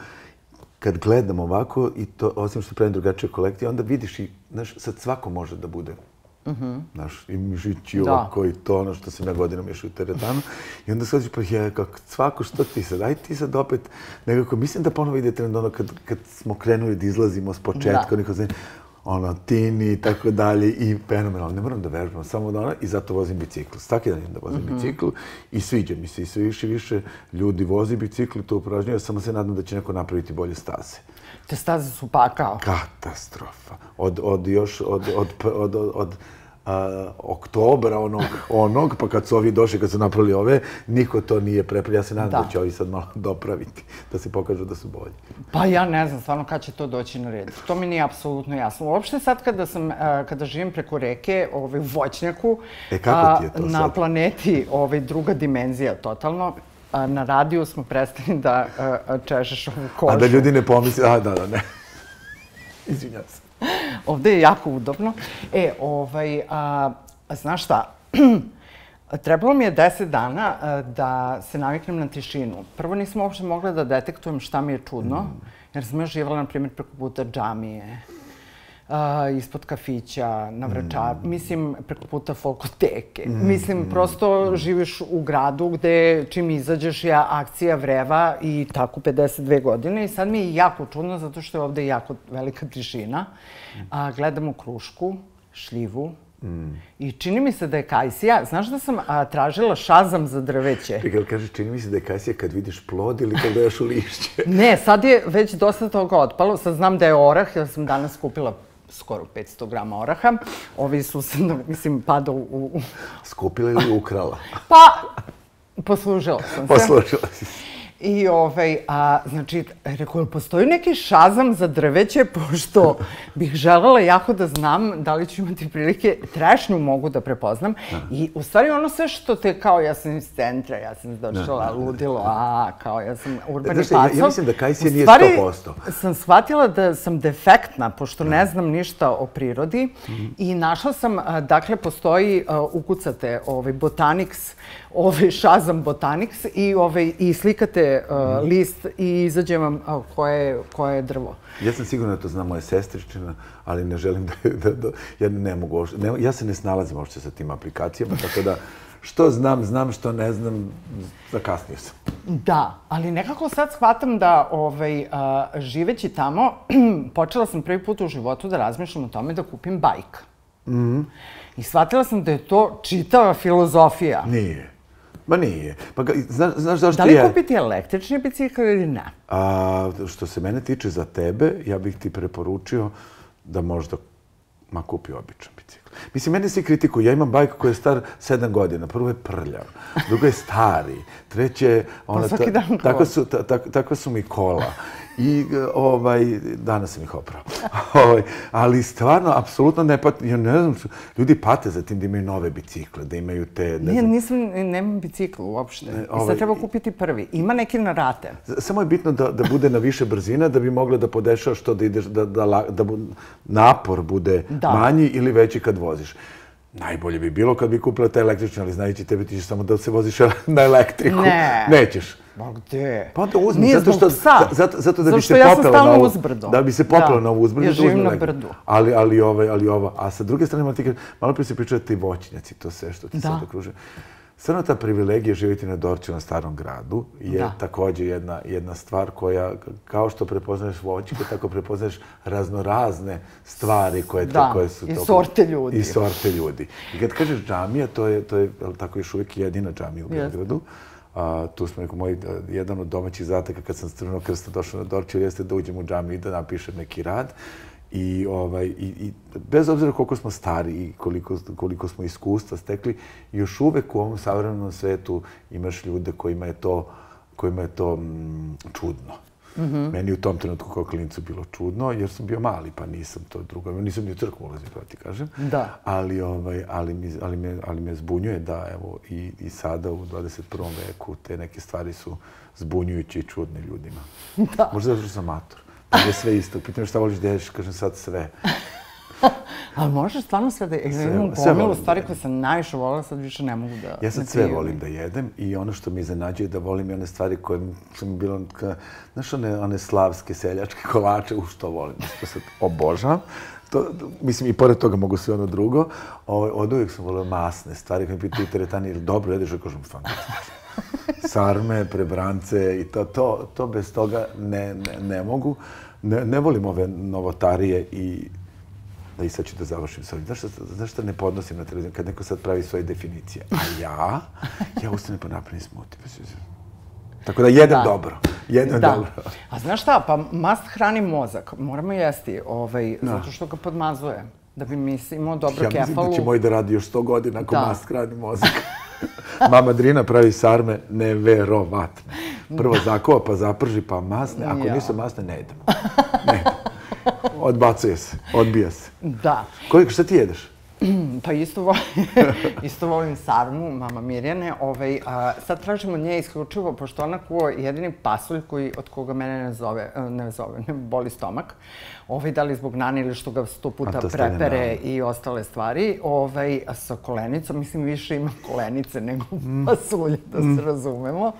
kad gledam ovako, i to, osim što pravim drugačije kolekcije, onda vidiš i, znaš, sad svako može da bude. Mm -hmm. Znaš, i mišić i ovako i to ono što sam ja godinom išao u teretanu. I onda sad pa je, kako, svako što ti sad, aj ti sad opet, nekako, mislim da ponovo ide trend ono kad, kad smo krenuli da izlazimo s početka, da. neko znači, ono, tini i tako dalje i fenomenalno. Ne moram da vežbam, samo da ono, i zato vozim bicikl. Svaki dan da vozim mm -hmm. bicikl i sviđa mi se i sve više više ljudi vozi bicikl to upražnjaju, samo se nadam da će neko napraviti bolje staze. Te staze su pakao. Katastrofa. Od, od još, od, od, od, od, od a, oktobra onog, onog, pa kad su ovi došli, kad su napravili ove, niko to nije prepravio. Ja se nadam da. da će ovi sad malo dopraviti, da se pokažu da su bolji. Pa ja ne znam stvarno kad će to doći na red. To mi nije apsolutno jasno. Uopšte sad kada, sam, kada živim preko reke ovaj, u Voćnjaku, e, kako ti je to na planeti ovaj, druga dimenzija totalno, na radiju smo prestali da češeš ovu kožu. A da ljudi ne pomisli, a da, da, ne. Izvinjam se. Ovde je jako udobno. E, ovaj, a, znaš šta, Trebalo mi je deset dana da se naviknem na tišinu. Prvo nisam uopšte mogla da detektujem šta mi je čudno, mm. jer sam još živala, na primjer, preko puta džamije ispod kafića, na vračar, mm. mislim, preko puta folkoteke. Mm. Mislim, prosto živiš u gradu gde čim izađeš je akcija vreva i tako 52 godine. I sad mi je jako čudno zato što je ovde jako velika tišina. A, gledam u krušku, šljivu, Mm. I čini mi se da je Kajsija, znaš da sam a, tražila šazam za drveće? Čekaj, kaže, čini mi se da je Kajsija kad vidiš plod ili kad dojaš u lišće? ne, sad je već dosta toga otpalo. Sad znam da je orah, jer sam danas kupila skoro 500 grama oraha. Ovi su se, mislim, pada u... u... Skupila ili ukrala? Pa, poslužila sam se. Poslužila si se. I ovaj, a, znači, rekao, postoji neki šazam za drveće, pošto bih želela jako da znam da li ću imati prilike, trešnju mogu da prepoznam. I u stvari ono sve što te, kao ja sam iz centra, ja sam došla ludilo, a, kao ja sam urbani znači, pacov. Ja, ja mislim da Kajsija nije 100%. sam shvatila da sam defektna, pošto ne znam ništa o prirodi. I našla sam, dakle, postoji, ukucate ovaj, Botanics, ovaj Shazam Botanics i ovaj i slikate uh, list i izađe vam uh, koje koje je drvo. Ja sam sigurno da to zna moja sestričina, ali ne želim da, da, da ja ne mogu ne, ja se ne snalazim uopšte sa tim aplikacijama, tako da što znam, znam što ne znam, zakasnio sam. Da, ali nekako sad shvatam da ovaj, uh, živeći tamo, počela sam prvi put u životu da razmišljam o tome da kupim bajk. Mm -hmm. I shvatila sam da je to čitava filozofija. Nije. Ma nije. Pa zna, znaš zašto Da li je... kupiti električni bicikl ili ne? A, što se mene tiče za tebe, ja bih ti preporučio da možda ma kupi običan bicikl. Mislim, mene svi kritikuju. Ja imam bajk koji je star sedam godina. Prvo je prljav, drugo je stari, treće... Ona, pa svaki dan tako su, ta, ta, tako su mi kola. I ovaj, danas sam ih oprao. ovaj, ali stvarno, apsolutno ne pati, ja ne znam, ljudi pate za tim da imaju nove bicikle, da imaju te... Ne, ne nisam, nemam bicikl uopšte. Ne, ovaj, I sad treba kupiti prvi. Ima neki na rate. Samo je bitno da, da bude na više brzina, da bi mogla da podešaš što da ideš, da, da, da, da napor bude da. manji ili veći kad voziš. Najbolje bi bilo kad bi kupila taj električni, ali znajući tebe ti ćeš samo da se voziš na elektriku. Ne. Nećeš. Ma gde? Pa onda uzmi, zato što, psa. Zato, zato da bi se ja popela na ovu, uzbrdo. Da bi se popela na ovu uzbrdo. Ja živim na brdu. Ali, ali, ovaj, ali ova. A sa druge strane, malo, ti, malo prije se pričaju ti voćnjaci, to sve što ti da. sad okružuje. Ta privilegija živjeti na Dorču na starom gradu je da. također jedna, jedna stvar koja, kao što prepoznaješ voćke, tako prepoznaješ raznorazne stvari koje, da. koje su... I sorte ljudi. I sorte ljudi. I kad kažeš džamija, to je, to je tako još uvijek jedina džamija u Beogradu. A, tu smo neko moj, jedan od domaćih zateka kad sam s Crvenog krsta došao na Dorču, jeste da uđem u džamiju i da napišem neki rad. I, ovaj, i, i bez obzira koliko smo stari i koliko, koliko smo iskustva stekli, još uvek u ovom savremenom svetu imaš ljude kojima je to, kojima je to mm, čudno. Mm -hmm. Meni u tom trenutku kao klincu bilo čudno, jer sam bio mali, pa nisam to drugo. Nisam ni u crkvu ulazio, pa ti kažem. Da. Ali, ovaj, ali, mi, ali, me, ali me zbunjuje da evo, i, i sada u 21. veku te neke stvari su zbunjujuće i čudne ljudima. Da. Možda zato što sam mator. Je sve isto. Pitam šta voliš da ješ, kažem sad sve. Ali možeš stvarno sve da jedem? Imam pomilu stvari koje sam najviše volila, sad više ne mogu da... Ja sad sve volim da jedem i ono što mi iznenađuje da volim i one stvari koje sam bilo... Ka, znaš, one, one slavske seljačke kolače, u što volim, što sad obožavam. To, mislim, i pored toga mogu sve ono drugo. O, od uvijek sam volio masne stvari, kad mi pitaju teretani, ili dobro jedeš, ja kažem, fantastično. Sarme, prebrance i to, to, to bez toga ne, ne, ne mogu. Ne, ne volim ove novotarije i da i sad ću da završim s ovim. Zašto, zašto ne podnosim na televiziju kad neko sad pravi svoje definicije? A ja, ja ustanem pa napravim smuti. Tako da jedem da. dobro. Jedem da. dobro. A znaš šta, pa mast hrani mozak. Moramo jesti, ovaj, no. zato što ga podmazuje. da bi mi imao dobro kefalu. Ja mislim da će moj da radi još 100 godina ako da. mast hrani mozak. Mama Drina pravi sarme neverovatne. Prvo zakova, pa zaprži, pa masne. Ako nisu masne, ne idemo. Ne idemo. Odbacuje se, odbija se. Da. Koliko, šta ti jedeš? pa isto, volim, isto volim sarmu, mama Mirjane. Ovaj, a, sad tražimo od nje isključivo, pošto ona kuo jedini pasulj koji, od koga mene ne zove, ne zove, ne boli stomak ovaj, da li zbog nane ili što ga sto puta prepere i ostale stvari, ovaj, sa kolenicom, mislim, više ima kolenice nego mm. pasulje, da se mm. razumemo.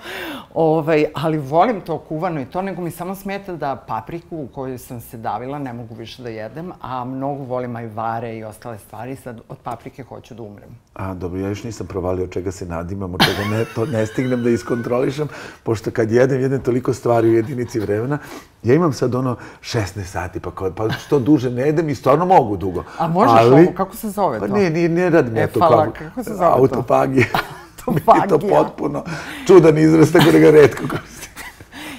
Ovaj, ali volim to kuvano i to, nego mi samo smeta da papriku u kojoj sam se davila ne mogu više da jedem, a mnogo volim ajvare i ostale stvari, sad od paprike hoću da umrem. A, dobro, ja još nisam provalio čega se nadimam, od čega ne, to ne stignem da iskontrolišem, pošto kad jedem, jedem toliko stvari u jedinici vremena, ja imam sad ono 16 sati, pa, pa što duže ne jedem i stvarno mogu dugo. A možeš Ali, ovo, kako se zove pa to? Pa ne, ne, ne radim ja to kao kako se zove autopagija. autopagija. je to potpuno čudan izraz, tako da ga redko.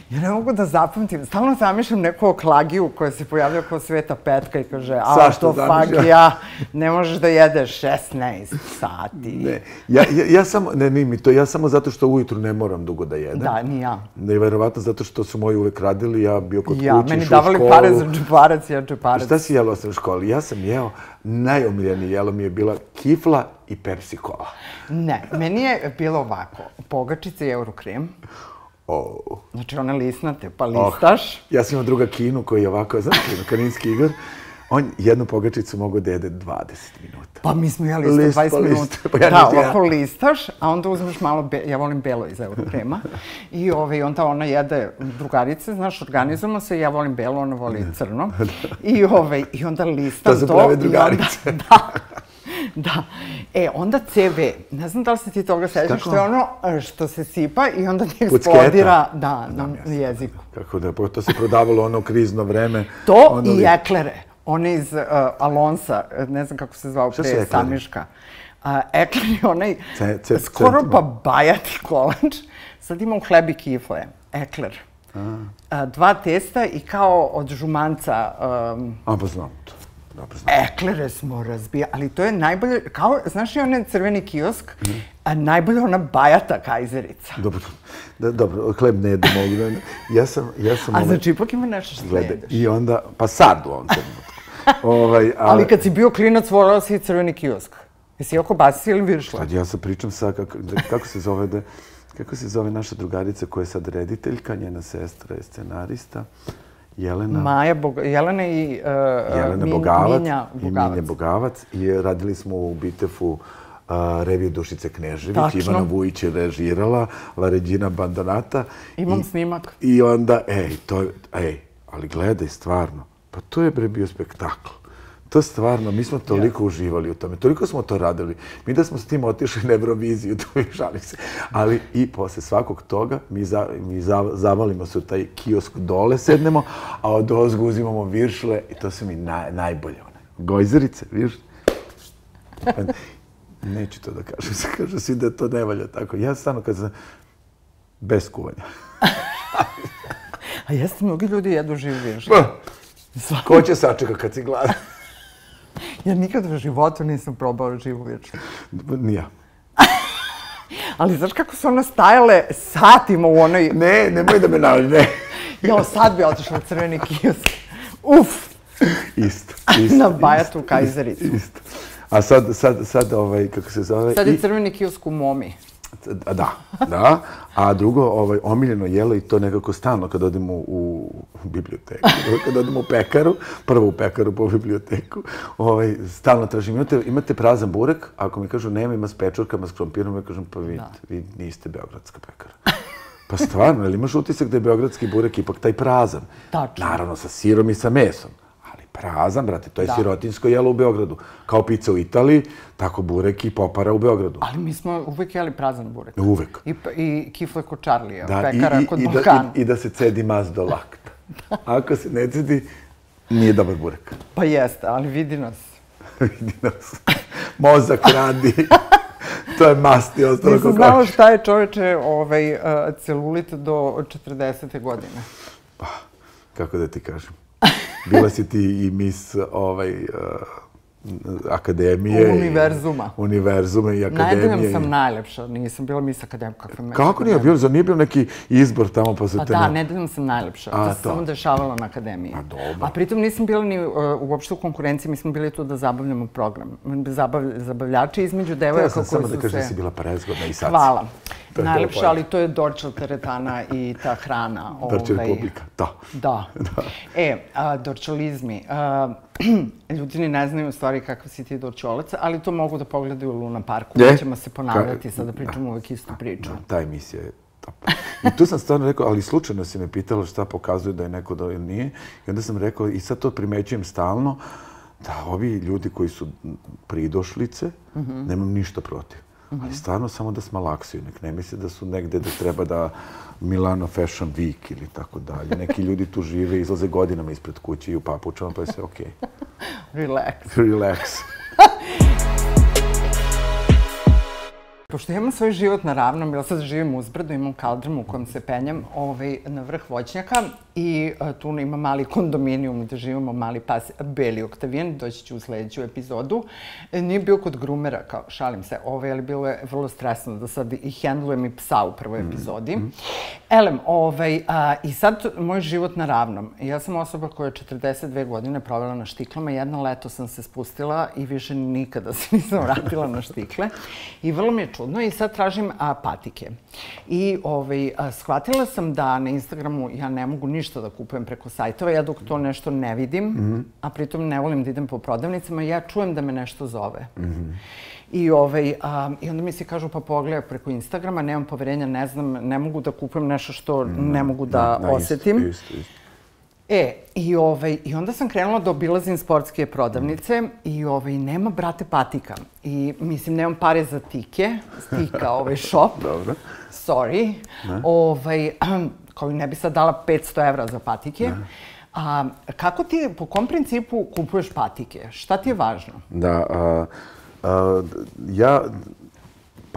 Ja ne mogu da zapamtim. Stalno zamišljam neku oklagiju koja se pojavlja kao sveta petka i kaže autofagija, ne možeš da jedeš 16 sati. Ne, ja, ja, ja samo, ne, ne mi to, ja samo zato što ujutru ne moram dugo da jedem. Da, ni ja. Ne, verovatno zato što su moji uvek radili, ja bio kod ja, kući, meni davali pare za džeparac, ja džeparac. Šta si jelo sam u školi? Ja sam jeo, najomiljenije jelo mi je bila kifla i Pepsi Cola. Ne, meni je bilo ovako, pogačice i eurokrem. Oh. Znači, one lisnate, pa listaš. Oh. Ja sam imao druga kinu koji je ovako, znaš, kino, kaninski igor. On jednu pogačicu mogu da jede 20 minuta. Pa mi smo jeli isto 20 minuta. Pa ja da, ovako ja. listaš, a onda uzmeš malo, be, ja volim belo iz Eurokrema, i ovaj, onda ona jede drugarice, znaš, organizujemo se, ja volim belo, ona voli crno. I, ovaj, I onda listam to. To su prave drugarice. Onda, da, Da. E, onda CV, ne znam da li se ti toga sećaš, što je ono e, što se sipa i onda ti eksplodira da, na jeziku. Kako da, to se prodavalo ono krizno vreme. To ono i li... eklere. One iz uh, Alonsa, ne znam kako se zvao, pre Samiška. Uh, ekler je onaj ce, ce, skoro pa bajati kolač. Sad imam hleb i kifle. Ekler. A. Dva testa i kao od žumanca... Um, A, pa znam to. Dobro, znam. Eklere smo razbijali, ali to je najbolje, kao, znaš li onaj crveni kiosk, mm. a najbolje ona bajata kajzerica. Dobro, da, dobro, hleb ne jedem ovdje. Ja sam, ja sam... A ovaj, znači, ipak ima nešto što glede, jedeš. I onda, pa sad u ovom trenutku. ovaj, ali... ali kad si bio klinac, volao si crveni kiosk. Jesi oko basi ili viršla? Sad ja sam pričam sa, kako, kako se zove da... Kako se zove naša drugarica koja je sad rediteljka, njena sestra je scenarista. Jelena. Maja Bog, Jelena i uh, Jelena Min, Bogavac, Minja Bogavac. I Minja Bogavac. I radili smo u Bitefu uh, reviju Dušice Knežević. Tačno. Ivana Vujić je režirala, La Regina Bandonata. Imam I, snimak. I onda, ej, to ej, ali gledaj, stvarno, pa to je bre bio spektakl. To stvarno, mi smo toliko yes. uživali u tome, toliko smo to radili. Mi da smo s tim otišli na Euroviziju, to mi žalim se. Ali i posle svakog toga mi, za, mi za, zavalimo se u taj kiosk dole, sednemo, a od ozgu uzimamo viršle i to su mi naj, najbolje. One. Gojzerice, viš? Pa, neću to da kažem, se kaže svi da to ne valja tako. Ja stvarno kad sam bez kuvanja. a jeste mnogi ljudi jedu živ viršle? Ko će sačeka kad si gladan? Ja nikad u životu nisam probao živu vječnu. Nija. Ali znaš kako su ono stajale satima u onoj... Ne, nemoj da me navali, ne. Jo, sad bi otišla na crveni kiosk. Uf! Isto, isto. Na Bajatu Kajzericu. Isto. A sad, sad, sad, ovaj, kako se zove... Sad je crveni kiosk u Momi. Da, da. A drugo, ovaj, omiljeno jelo i to nekako stalno kad odemo u, u biblioteku. Kad odemo u pekaru, prvo u pekaru po biblioteku, ovaj, stalno tražim. Imate, imate prazan burek? Ako mi kažu nema, ima s pečurkama, s krompirom, ja kažem pa vi, vi niste beogradska pekara. Pa stvarno, ili imaš utisak da je beogradski burek ipak taj prazan? Tačno. Naravno, sa sirom i sa mesom prazan, brate, to je da. sirotinsko jelo u Beogradu. Kao pizza u Italiji, tako burek i popara u Beogradu. Ali mi smo uvek jeli prazan burek. Uvek. I, i kifle kod Čarlija, da, pekara i, i, kod i Da, i, I da se cedi maz do lakta. Ako se ne cedi, nije dobar burek. Pa jeste, ali vidi nas. vidi nas. Mozak radi. to je mast i ostalo Nisam znala šta je čoveče ovaj, uh, celulit do 40. godine. Pa, kako da ti kažem? Bila si ti i mis ovaj, uh, akademije. Univerzuma. I, univerzume i akademije. Najdeljom sam najlepša, nisam bila mis akademija. Kakva Kako nije bilo? Zar nije bio neki izbor tamo pa se pa te... Pa da, nedeljom sam najlepša. A, to se samo dešavalo na akademiji. A dobro. A pritom nisam bila ni uh, uopšte u konkurenciji, mi smo bili tu da zabavljamo program. Zabav, zabavljači između devojaka koji su se... Ja sam samo da kažem da si bila prezgodna i sad Hvala. Najlepša, ali to je Dorčel teretana i ta hrana. Dorčel ovaj... publika, da. Da. da. E, a, dorčelizmi. A, ljudi ne znaju u stvari kakav si ti dorčolac, ali to mogu da pogledaju u Luna Parku. Ne? ćemo se ponavljati, sada pričamo uvek istu priču. Da, ta emisija je top. I tu sam stvarno rekao, ali slučajno si me pitala šta pokazuje da je neko da ili nije. I onda sam rekao, i sad to primećujem stalno, da ovi ljudi koji su pridošlice, mm -hmm. nemam ništa protiv. -hmm. Ali stvarno samo da smalaksuju. Nek ne misle da su negde da treba da Milano Fashion Week ili tako dalje. Neki ljudi tu žive, izlaze godinama ispred kuće i u papučama, pa je sve okej. Okay. Relax. Relax. Pošto imam svoj život na ravnom, ja sad živim uzbrdo, imam kaldrmu u kojem se penjam ovaj, na vrh voćnjaka i a, tu ima mali kondominijum gde živimo, mali pas, Beli Oktavijan, doći ću u sljedeću epizodu. E, nije bio kod grumera, kao šalim se, ovaj, ali bilo je vrlo stresno da sad i hendlujem i psa u prvoj mm, epizodi. Mm. Elem, ovaj, a, i sad moj život na ravnom. Ja sam osoba koja je 42 godine provela na štiklama. Jedno leto sam se spustila i više nikada se nisam vratila na štikle. I vrlo mi je čudno i sad tražim a, patike. I ovaj, a, shvatila sam da na Instagramu ja ne mogu ništa da kupujem preko sajtova, ja dok to nešto ne vidim, mm -hmm. a pritom ne volim da idem po prodavnicama, ja čujem da me nešto zove. Mm -hmm. I, ovaj, a, I onda mi se kažu pa pogledaj preko Instagrama, nemam poverenja, ne znam, ne mogu da kupujem nešto što mm, ne mogu da, da osjetim. Isto, isto, isto. E, i, ovaj, i onda sam krenula da obilazim sportske prodavnice i ovaj, nema brate patika. I mislim, nemam pare za tike, stika ovaj shop. Dobro. Sorry. Ne? Ovaj, kao ne bi sad dala 500 evra za patike. A, kako ti, po kom principu kupuješ patike? Šta ti je važno? Da, a, a, ja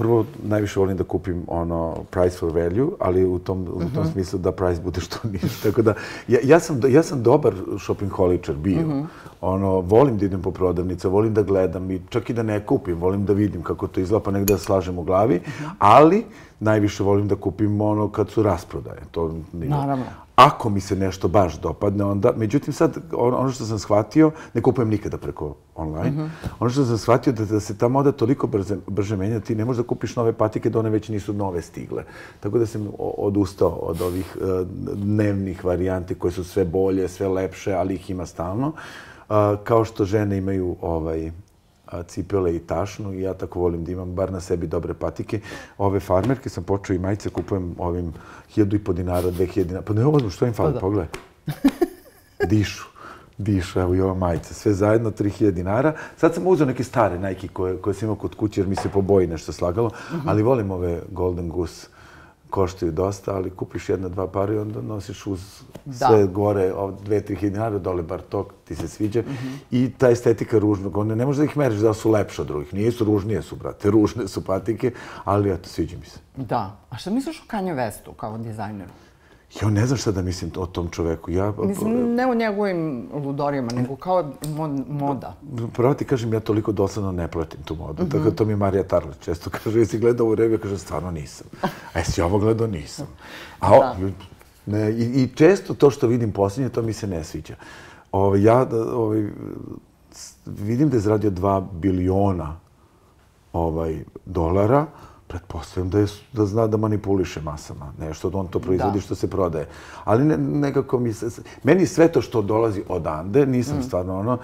prvo najviše volim da kupim ono price for value, ali u tom, u tom mhm. smislu da price bude što niže. Tako da, ja, ja, sam, ja sam dobar shopping holičar bio. Mm -hmm. ono, volim da idem po prodavnice, volim da gledam i čak i da ne kupim, volim da vidim kako to izgleda, pa negde da slažem u glavi, mm -hmm. ali najviše volim da kupim ono kad su rasprodaje. To nije. Naravno ako mi se nešto baš dopadne, onda... Međutim, sad, ono što sam shvatio, ne kupujem nikada preko online, mm -hmm. ono što sam shvatio da, da se ta moda toliko brze, brže menja, ti ne možeš da kupiš nove patike da one već nisu nove stigle. Tako da sam odustao od ovih uh, dnevnih varijanti koje su sve bolje, sve lepše, ali ih ima stalno. Uh, kao što žene imaju ovaj, cipele i tašnu i ja tako volim da imam bar na sebi dobre patike. Ove farmerke sam počeo i majice kupujem ovim hiljadu i po dinara, dve hiljade dinara. Pa ne ovo što im fali, pa pogledaj. Dišu. Dišu, evo i ova majica. Sve zajedno, 3000 dinara. Sad sam uzeo neke stare Nike koje, koje sam imao kod kuće jer mi se po boji nešto slagalo. Mhm. Ali volim ove Golden Goose koštaju dosta, ali kupiš jedna, dva para i onda nosiš uz sve gore, dve, tri dinara, dole bar to, ti se sviđa. Mhm. I ta estetika ružnog, one ne možeš da ih meriš da su lepše od drugih. Nije su ružnije su, brate, ružne su patike, ali eto, sviđa mi se. Da. A što misliš o Kanye Westu kao dizajneru? Ja ne znam šta da mislim o tom čoveku. Ja, mislim, ne o njegovim ludorijama, nego kao moda. Pravo ti kažem, ja toliko dosadno ne platim tu modu. Mm -hmm. Tako to mi Marija Tarlić često kaže, jesi gledao u reviju? Kaže, stvarno nisam. A jesi ovo gledao? Nisam. A o, ne, i, I često to što vidim posljednje, to mi se ne sviđa. Ove, ja ove, vidim da je zaradio dva biliona ovaj, dolara, pretpostavljam da, je, da zna da manipuliše masama, nešto da on to proizvodi da. što se prodaje. Ali ne, nekako mi se... Meni sve to što dolazi odande, nisam mm. stvarno ono,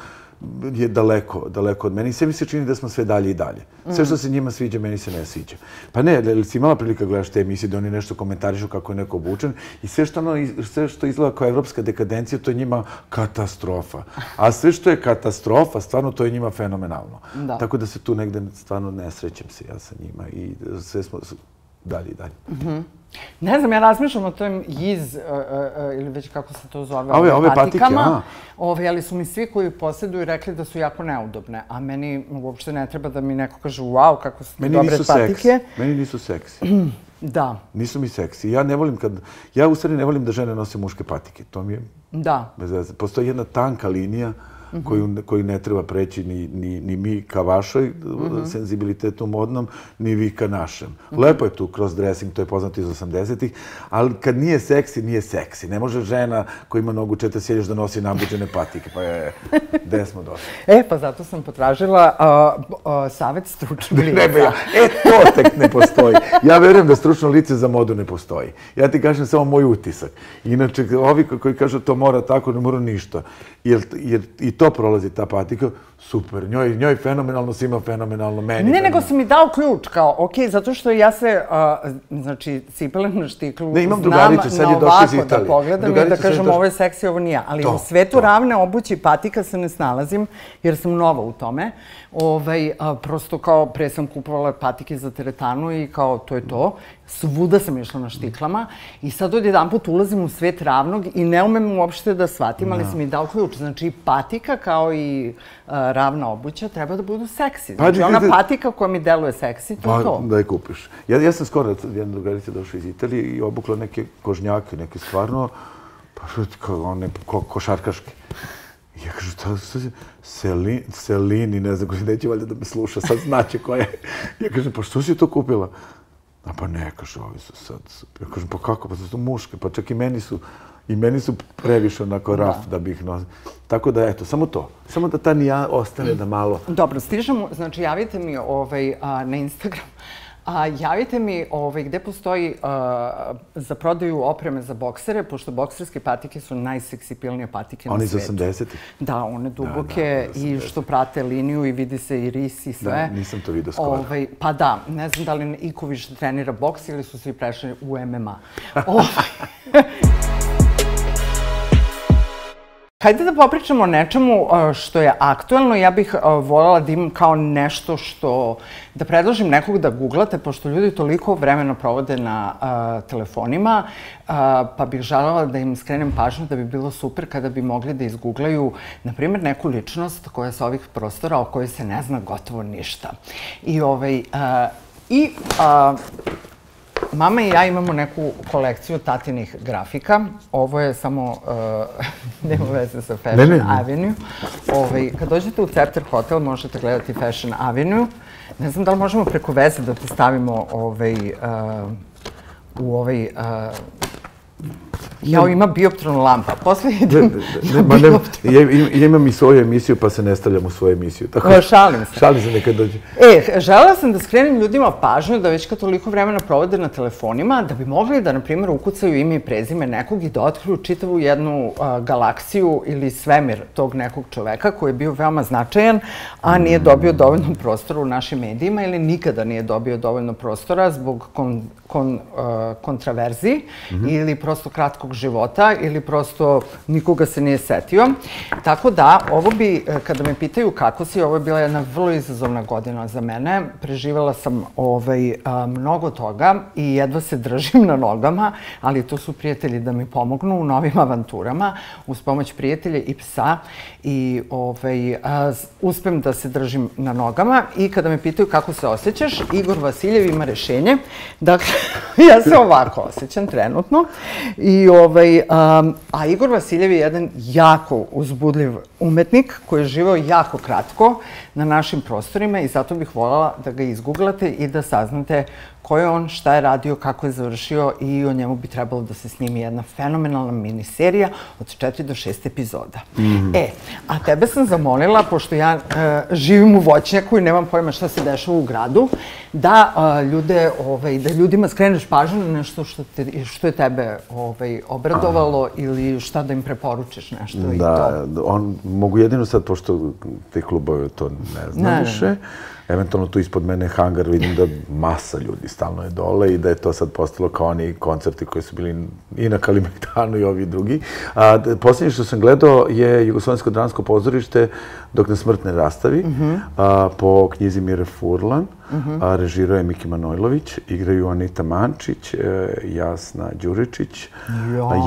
je daleko, daleko od meni. Sve mi se čini da smo sve dalje i dalje. Sve što se njima sviđa, meni se ne sviđa. Pa ne, ali si imala prilika gledaš te emisije da oni nešto komentarišu kako je neko obučen i sve što, ono, sve što izgleda kao evropska dekadencija, to je njima katastrofa. A sve što je katastrofa, stvarno to je njima fenomenalno. Da. Tako da se tu negde stvarno ne srećem se ja sa njima i sve smo dalje i dalje. Mm Ne znam, ja razmišljam o tom iz, uh, uh, ili već kako se to zove, ove, ove patikama. Patike, ove, ali su mi svi koji posjeduju rekli da su jako neudobne, a meni uopšte ne treba da mi neko kaže wow, kako su meni dobre patike. Seks. Meni nisu seksi. da. Nisu mi seksi. Ja ne volim kad, ja u stvari ne volim da žene nose muške patike. To mi je da. bez. Postoji jedna tanka linija koju, koju ne treba preći ni, ni, ni mi ka vašoj senzibilitetu modnom, ni vi ka našem. Lepo je tu cross-dressing, to je poznato iz 80-ih, ali kad nije seksi, nije seksi. Ne može žena koja ima nogu četa sjedeš da nosi nabuđene patike, pa je, gde smo došli? E, pa zato sam potražila uh, uh, savjet stručnog lica. Ja, e, to tek ne postoji. Ja verujem da stručno lice za modu ne postoji. Ja ti kažem samo moj utisak. Inače, ovi koji kažu to mora tako, ne mora ništa. Jer, jer i to prolazi ta patika, super, njoj, njoj fenomenalno, svima fenomenalno, meni Ne, nego si mi dao ključ, kao, ok, zato što ja se, uh, znači, cipele na štiklu, ne, imam drugarice, sad je došli iz Italije. da pogledam i da kažem, ovo je seksi, ovo nije. Ali to, u svetu to. ravne obući patika se ne snalazim, jer sam nova u tome. Ovaj, a, prosto kao, pre sam kupovala patike za teretanu i kao, to je to. Svuda sam išla na štiklama i sad od jedan put ulazim u svet ravnog i ne umem uopšte da shvatim, ali sam mi dao ključ. Znači, patika kao i ravna obuća treba da budu seksi. Pa, znači, ona patika koja mi deluje seksi, to je pa, to. Da je kupiš. Ja, ja sam skoro jedna drugarica došla iz Italije i obukla neke kožnjake, neke stvarno, pa kao one ko, košarkaške. I ja kažu, to je Selin, Selini, ne znam, neće valjda da me sluša, sad znaće ko je. Ja kažem, pa što si to kupila? A pa ne, kaže, ovi su sad. Ja kažem, pa kako, pa su to muške, pa čak i meni su, i meni su previše onako raf da, da bih nosila. Tako da, eto, samo to. Samo da ta nija ostane da malo... Dobro, stižemo, znači javite mi ovaj, a, na Instagram. A javite mi ovaj, gde postoji uh, za prodaju opreme za boksere, pošto bokserske patike su najseksipilnije patike Oni na svijetu. Oni iz 80-ih? Da, one duboke da, da, i što prate liniju i vidi se i ris i sve. Da, nisam to vidio skoro. Ovaj, pa da, ne znam da li Iko više trenira boks ili su svi prešli u MMA. ovaj. Hajde da popričamo o nečemu e, što je aktuelno. Ja bih e, voljela da imam kao nešto što... Da predložim nekog da googlate, pošto ljudi toliko vremena provode na e, telefonima, pa bih želela da im skrenem pažnju da bi bilo super kada bi mogli da izgooglaju, na primjer, neku ličnost koja je sa ovih prostora o kojoj se ne zna gotovo ništa. I ovaj... I Mama i ja imamo neku kolekciju tatinih grafika. Ovo je samo, uh, nema veze sa Fashion ne, ne, ne. Avenue. Ovaj, kad dođete u Cepter Hotel možete gledati Fashion Avenue. Ne znam da li možemo preko veze da te stavimo ovaj, uh, u ovaj uh, Ja ima bioptronu lampa. Posle idem ne, ne, ne, ja, ja imam i svoju emisiju, pa se ne stavljam u svoju emisiju. Tako, no, šalim se. Šalim se nekad dođe. E, želela sam da skrenem ljudima pažnju da već kad toliko vremena provode na telefonima, da bi mogli da, na primjer, ukucaju ime i prezime nekog i da otkriju čitavu jednu galaksiju ili svemir tog nekog čoveka koji je bio veoma značajan, a nije dobio dovoljno prostora u našim medijima ili nikada nije dobio dovoljno prostora zbog kon, kon, kontraverziji mm -hmm. ili prosto kratkog života ili prosto nikoga se nije setio. Tako da, ovo bi, e, kada me pitaju kako si, ovo je bila jedna vrlo izazovna godina za mene. Preživala sam ovaj, mnogo toga i jedva se držim na nogama, ali to su prijatelji da mi pomognu u novim avanturama uz pomoć prijatelja i psa i ovaj, uspem da se držim na nogama i kada me pitaju kako se osjećaš, Igor Vasiljev ima rešenje. Dakle, ja se ovako osjećam trenutno i ovaj, um, a Igor Vasiljev je jedan jako uzbudljiv umetnik koji je živao jako kratko na našim prostorima i zato bih voljela da ga izgooglate i da saznate ko je on, šta je radio, kako je završio i o njemu bi trebalo da se snimi jedna fenomenalna miniserija od 4 do 6 epizoda. Mm -hmm. E, a tebe sam zamolila, pošto ja e, živim u voćnjaku i nemam pojma šta se dešava u gradu, da e, ljude, ovaj, da ljudima skreneš pažnju na nešto što, te, što je tebe ovaj, obradovalo ili šta da im preporučiš nešto da, i to. Da, on, mogu jedino sad, pošto te klubove to ne znam više, ne eventualno tu ispod mene hangar, vidim da masa ljudi stalno je dole i da je to sad postalo kao oni koncerti koji su bili i na Kalimajtanu i ovi drugi. A, posljednje što sam gledao je Jugoslovensko dransko pozorište dok na smrt ne rastavi, mm -hmm. a, po knjizi Mire Furlan. Mm -hmm. a, režirao je Miki Manojlović, igraju Anita Mančić, e, Jasna Đuričić.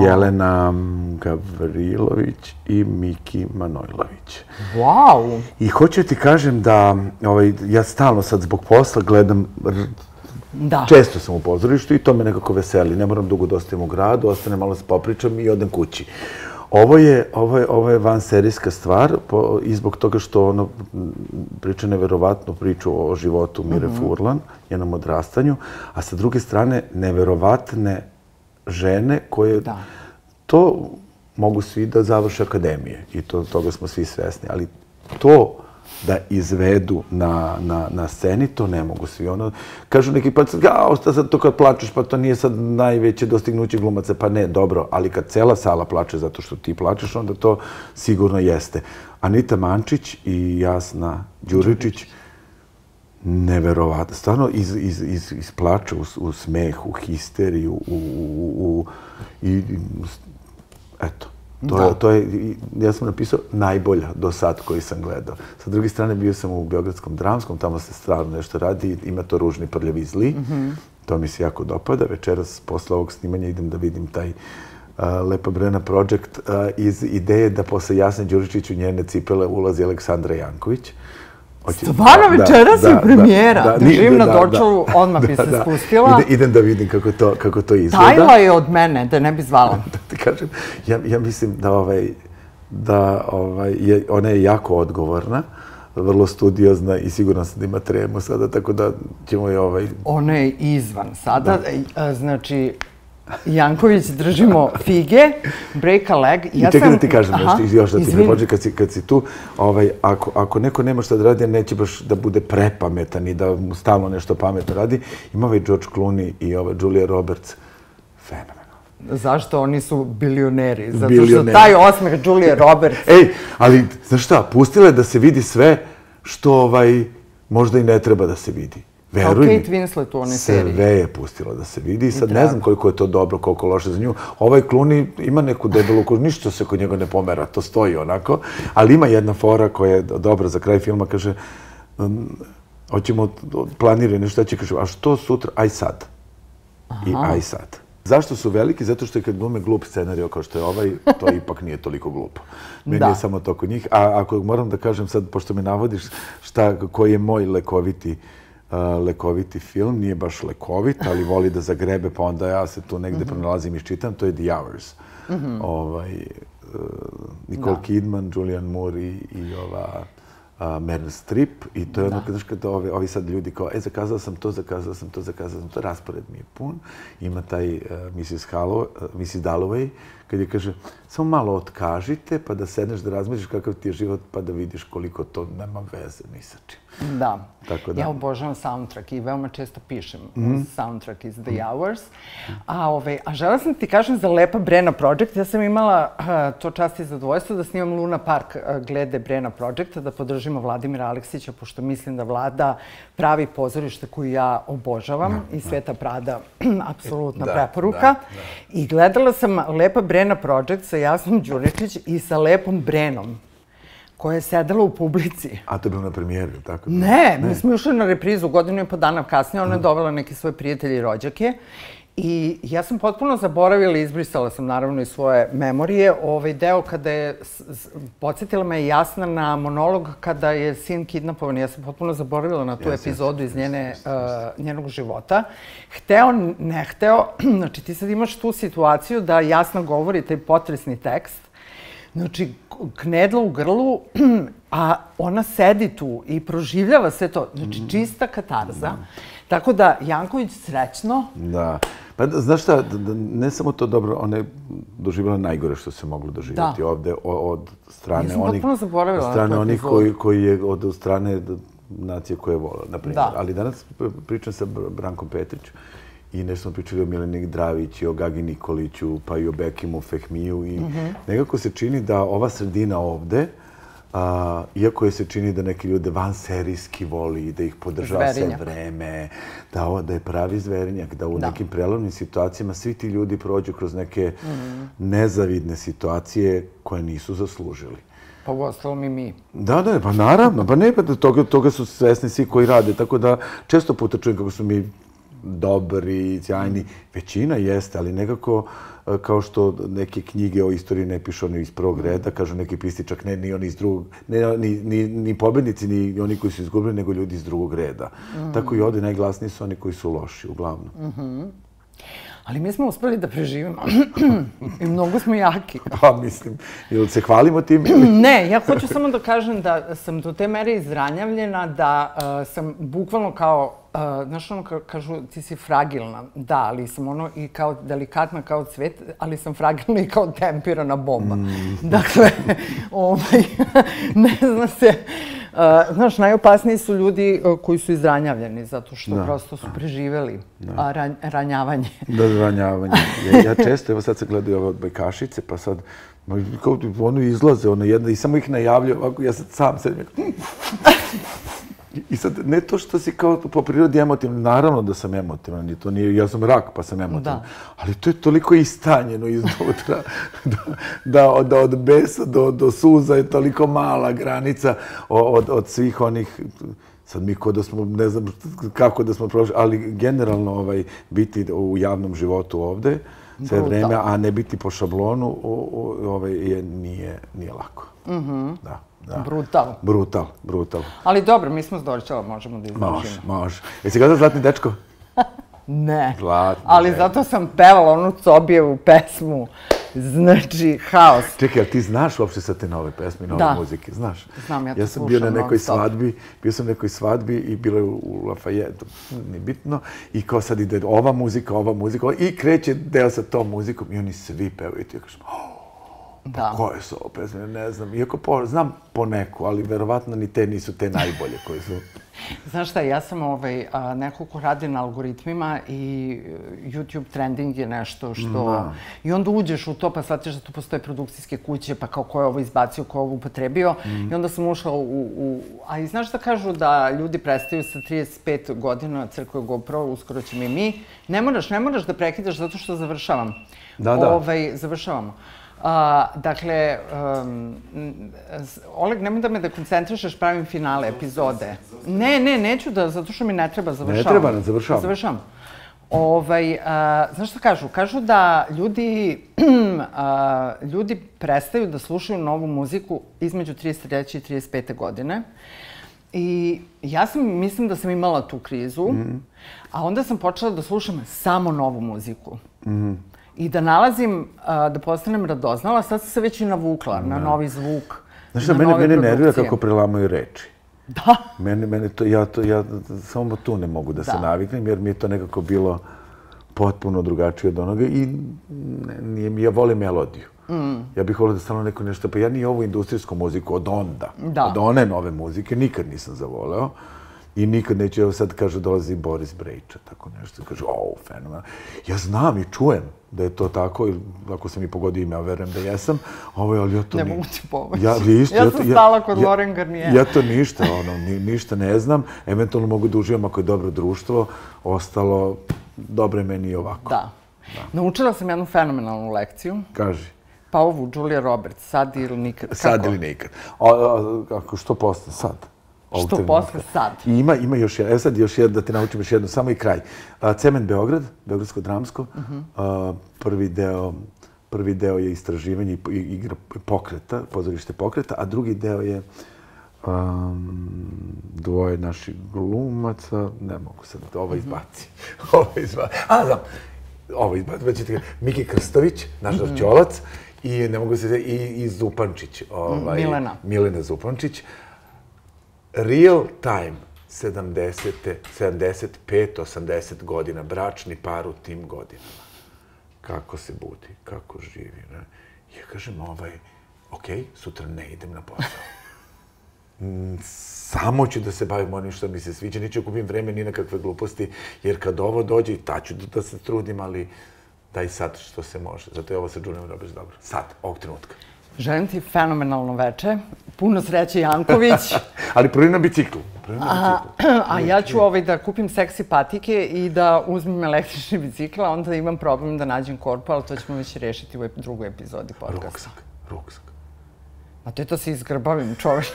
Jelena Gavrilović i Miki Manojlović. Wow! I hoću ti kažem da ovaj, ja stalno sad zbog posla gledam Da. Često sam u pozorištu i to me nekako veseli. Ne moram dugo da ostajem u gradu, ostane malo se popričam i odem kući. Ovo je, ovo je, ovo je van serijska stvar po, i zbog toga što ono priča neverovatnu priču o životu Mire mm -hmm. Furlan, njenom odrastanju, a sa druge strane neverovatne žene koje da. to mogu svi da završe akademije i to, toga smo svi svesni, ali to da izvedu na, na, na sceni, to ne mogu svi. Ono, kažu neki pa, ja, šta sad to kad plačeš, pa to nije sad najveće dostignuće glumaca, pa ne, dobro, ali kad cela sala plače zato što ti plačeš, onda to sigurno jeste. Anita Mančić i Jasna Đuričić, neverovatno, stvarno iz, iz, iz, iz plača u, u smeh, u histeriju, u, u, u, i, eto, To, da. to je, ja sam napisao najbolja do sad koji sam gledao. Sa druge strane, bio sam u Beogradskom dramskom, tamo se stvarno nešto radi, ima to ružni prljavi zli. Mm -hmm. To mi se jako dopada. Večeras, posle ovog snimanja, idem da vidim taj uh, Lepa Brena projekt uh, iz ideje da posle Jasne Đuričić u njene cipele ulazi Aleksandra Janković. Hoće, Stvarno večeras je premijera. Da, da, Držim na dočalu, odmah bi se spustila. Ide, idem da vidim kako to, kako to izgleda. Tajla je od mene, da ne bi zvala. da ti kažem, ja, ja mislim da, ovaj, da ovaj, je, ona je jako odgovorna vrlo studiozna i sigurno sam da ima tremu sada, tako da ćemo je ovaj... Ona je izvan sada, da. E, znači, Janković držimo fige, break a leg. Ja I čekaj da ti kažem Aha, nešto, još da ti ne kad si, kad si tu, ovaj, ako, ako neko nema što da radi, neće baš da bude prepametan i da mu stalno nešto pametno radi, ima ovaj George Clooney i ovaj Julia Roberts, fenomenalno. Zašto oni su bilioneri? Zato bilioneri. što taj osmeh Julia Roberts... Ej, ali, znaš šta, pustile da se vidi sve što ovaj, možda i ne treba da se vidi. Veruj Kao Kate Winslet u onoj seriji. Sve je pustila da se vidi. Sad ne znam koliko je to dobro, koliko loše za nju. Ovaj Clooney ima neku debelu kožu, ništa se kod njega ne pomera, to stoji onako. Ali ima jedna fora koja je dobra za kraj filma, kaže, um, hoćemo planirati nešto, će kaže, a što sutra, aj sad. I aj sad. Zašto su veliki? Zato što je kad glume glup scenario kao što je ovaj, to ipak nije toliko glupo. Meni je samo to kod njih. A ako moram da kažem sad, pošto me navodiš šta, koji je moj lekoviti lekoviti film, nije baš lekovit, ali voli da zagrebe, pa onda ja se tu negde mm -hmm. pronalazim i čitam, to je The Hours. Mm -hmm. ovaj, uh, Nicole da. Kidman, Julian Moore i, i ova uh, Meryl Streep. I to je ono kada, kada ovi, ovi sad ljudi kao, e, zakazao sam to, zakazao sam to, zakazao sam to, raspored mi je pun. Ima taj uh, Mrs. Halloway, uh, Mrs. Dalloway, kad je kaže, samo malo otkažite, pa da sedneš da razmišljaš kakav ti je život, pa da vidiš koliko to nema veze ni sa čim. Da. Tako da. Ja obožavam soundtrack i veoma često pišem mm -hmm. soundtrack iz The Hours. A, ovaj, a žela sam ti kažem za Lepa Brena Project. Ja sam imala uh, to čast i zadovoljstvo da snimam Luna Park uh, glede Brena Projecta, da podržimo Vladimira Aleksića, pošto mislim da vlada pravi pozorište koju ja obožavam no, i Sveta Prada, apsolutna preporuka. Da, da. I gledala sam Lepa Brena Project sa Jasnom Đuričić i sa Lepom Brenom koja je sedela u publici. A to je bilo na premijeru, tako? Ne, mi smo išli na reprizu godinu i po dana kasnije. Ona je dovela neke svoje prijatelje i rođake. I ja sam potpuno zaboravila, izbrisala sam naravno i svoje memorije, ovaj deo kada je, podsjetila me jasna na monolog kada je sin kidnapovan. Ja sam potpuno zaboravila na tu epizodu iz njene, uh, njenog života. Hteo, ne hteo, znači ti sad imaš tu situaciju da jasno govori taj potresni tekst, Znači, knedla u grlu, a ona sedi tu i proživljava sve to. Znači, mm. čista katarza. Tako da, Janković srećno. Da. Pa znaš šta, ne samo to dobro, ona je doživjela najgore što se moglo doživjeti ovde od strane onih... Ja sam onih, od strane onih koji, koji je od strane nacije koje je volila, na primjer. Ali danas pričam sa Brankom Petrićem i nešto smo pričali o Mileni Dravić i o Gagi Nikoliću, pa i o Bekimu, Fehmiju i mm -hmm. nekako se čini da ova sredina ovde, a, iako je se čini da neki ljude van serijski voli, da ih podržava sve vreme, da, ovo, da je pravi zverinjak, da u da. nekim prelovnim situacijama svi ti ljudi prođu kroz neke mm -hmm. nezavidne situacije koje nisu zaslužili. Pa u ostalom i mi. Da, da, pa naravno, pa ne, pa toga, toga su svesni svi koji rade, tako da često puta čujem kako su mi dobri, sjajni. Većina jeste, ali nekako kao što neke knjige o istoriji ne pišu oni iz prvog reda, kažu neki pisti čak ne ni oni iz drugog, ne ni, ni, ni pobednici, ni oni koji su izgubili, nego ljudi iz drugog reda. Mm. Tako i ovdje najglasniji su oni koji su loši, uglavnom. Mm -hmm. Ali mi smo uspeli da preživimo. I mnogo smo jaki. Pa mislim, ili se hvalimo tim? ne, ja hoću samo da kažem da sam do te mere izranjavljena, da uh, sam bukvalno kao, uh, znaš ono kažu, ti si fragilna. Da, ali sam ono i kao delikatna kao cvet, ali sam fragilna i kao tempirana bomba. Mm. Dakle, ovaj, ne zna se... Znaš, najopasniji su ljudi uh, koji su izranjavljeni, zato što da. prosto su preživeli da. ran, ranjavanje. Da, ranjavanje. Ja, ja često, evo sad se gledaju ove odbojkašice, pa sad, kao, ono izlaze, ono jedna, i samo ih najavljaju, ovako, ja sad sam sedim, I sad, ne to što si kao po prirodi emotivno, naravno da sam emotivan, to nije, ja sam rak pa sam emotivan, ali to je toliko istanjeno iznutra, da, da, od, od besa do, do suza je toliko mala granica od, od svih onih, sad mi kod da smo, ne znam kako da smo prošli, ali generalno ovaj, biti u javnom životu ovde, sve vreme, a ne biti po šablonu, ovaj, je, nije, nije lako. Mm Da. Da. Brutal. Brutal, brutal. Ali dobro, mi smo s Dorićeva, možemo da izdržimo. Može, može. Jesi gledao Zlatni dečko? ne. Zlatni Ali zato sam pevala onu Cobijevu pesmu. Znači, haos. Čekaj, ali ti znaš uopšte sa te nove pesme, nove da. muzike? Znaš? Znam, ja to Ja sam bio na nekoj svadbi, bio sam na nekoj svadbi i bilo je u Lafayette, nije bitno, i kao sad ide ova muzika, ova muzika, i kreće deo sa tom muzikom i oni svi pevaju i ti kažem, oh, Da. Pa koje su ovo pesme, ne znam. Iako po, znam po neku, ali verovatno ni te nisu te najbolje koje su. Znaš šta, ja sam ovaj, a, neko ko radi na algoritmima i e, YouTube trending je nešto što... No. I onda uđeš u to pa shvatiš da tu postoje produkcijske kuće, pa kao ko je ovo izbacio, ko je ovo upotrebio. Mm. I onda sam ušla u, u... A i znaš šta kažu da ljudi prestaju sa 35 godina crkve GoPro, uskoro ćemo i mi. Ne moraš, ne moraš da prekidaš zato što završavam. Da, da. Ovaj, završavamo. A, dakle, um, Oleg, nemoj da me da koncentrišeš, pravim finale epizode. Ne, ne, neću da, zato što mi ne treba, završavam. Ne treba, ne završavam. Završavam. Ovaj, a, znaš što kažu? Kažu da ljudi, a, ljudi prestaju da slušaju novu muziku između 33. i 35. godine. I ja sam, mislim da sam imala tu krizu, mm -hmm. a onda sam počela da slušam samo novu muziku. Mm -hmm i da nalazim, da postanem radoznala, sad sam se već i navukla na novi zvuk, Znaš da, mene, mene nervira kako prelamaju reči. Da. Mene, mene to, ja, to, ja samo tu ne mogu da, da. se naviknem, jer mi je to nekako bilo potpuno drugačije od onoga i ne, nije mi, ja volim melodiju. Mm. Ja bih volio da stalo neko nešto, pa ja ni ovu industrijsku muziku od onda, da. od one nove muzike, nikad nisam zavoleo. I nikad neće, evo sad kaže, dolazi Boris Brejča, tako nešto, kaže, o, fenomen. Ja znam i čujem da je to tako, ili ako sam i pogodio ime, ja verujem da jesam, ovo je, ali ja to ne... Ne mogu ti pomoći. Ja, isto, ja, sam stala kod ja, Loren Garnier. Ja to ništa, ono, ni, ništa ne znam. Eventualno mogu da uživam ako je dobro društvo, ostalo, dobro je meni i ovako. Da. da. Naučila sam jednu fenomenalnu lekciju. Kaži. Pa ovu, Julia Roberts, sad ili nikad. Sad Kako? ili nikad. A, a, ako što postane sad? Što posle sad? I ima, ima još jedan, evo sad još jedan, da te naučim još jedno, samo i kraj. Uh, Cement Beograd, Beogradsko dramsko, uh -huh. uh, prvi deo prvi deo je istraživanje i igra pokreta, pozorište pokreta, a drugi deo je um, dvoje naših glumaca, ne mogu sad, ovo izbaci. ovo izbaci. A, znam, ovo izbaci. Miki Krstović, naš mm -hmm. i ne mogu se i, i Zupančić. Ovaj, Milena. Milena Zupančić. Uh, real time 70. 75. 80 godina, bračni par u tim godinama. Kako se budi, kako živi. Ne? Ja kažem, ovaj, ok, sutra ne idem na posao. Mm, samo ću da se bavim onim što mi se sviđa, neću kupim vreme ni na kakve gluposti, jer kad ovo dođe, ta ću da se trudim, ali daj sad što se može. Zato je ovo sa Julijom Roberts dobro. Sad, ovog trenutka. Želim ti fenomenalno veče. Puno sreće, Janković. Ali prvi na biciklu. A, a ja ću ovaj da kupim seksi patike i da uzmem električni bicikl, a onda imam problem da nađem korpu, ali to ćemo već rešiti u drugoj epizodi podcasta. Ruksak, ruksak. A to je to se izgrbavim, čoveč.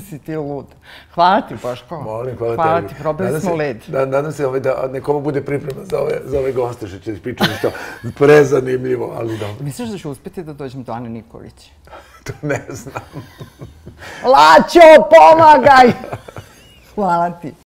si ti lud. Hvala ti, Boško. Molim, hvala, hvala tebi. ti, probili smo led. Da, nadam se ovaj, da nekomu bude priprema za ove, za ove goste što će pričati što prezanimljivo, ali dobro. Misliš da ću uspjeti da dođem do Ane Nikolić? to ne znam. Laćo, pomagaj! Hvala ti.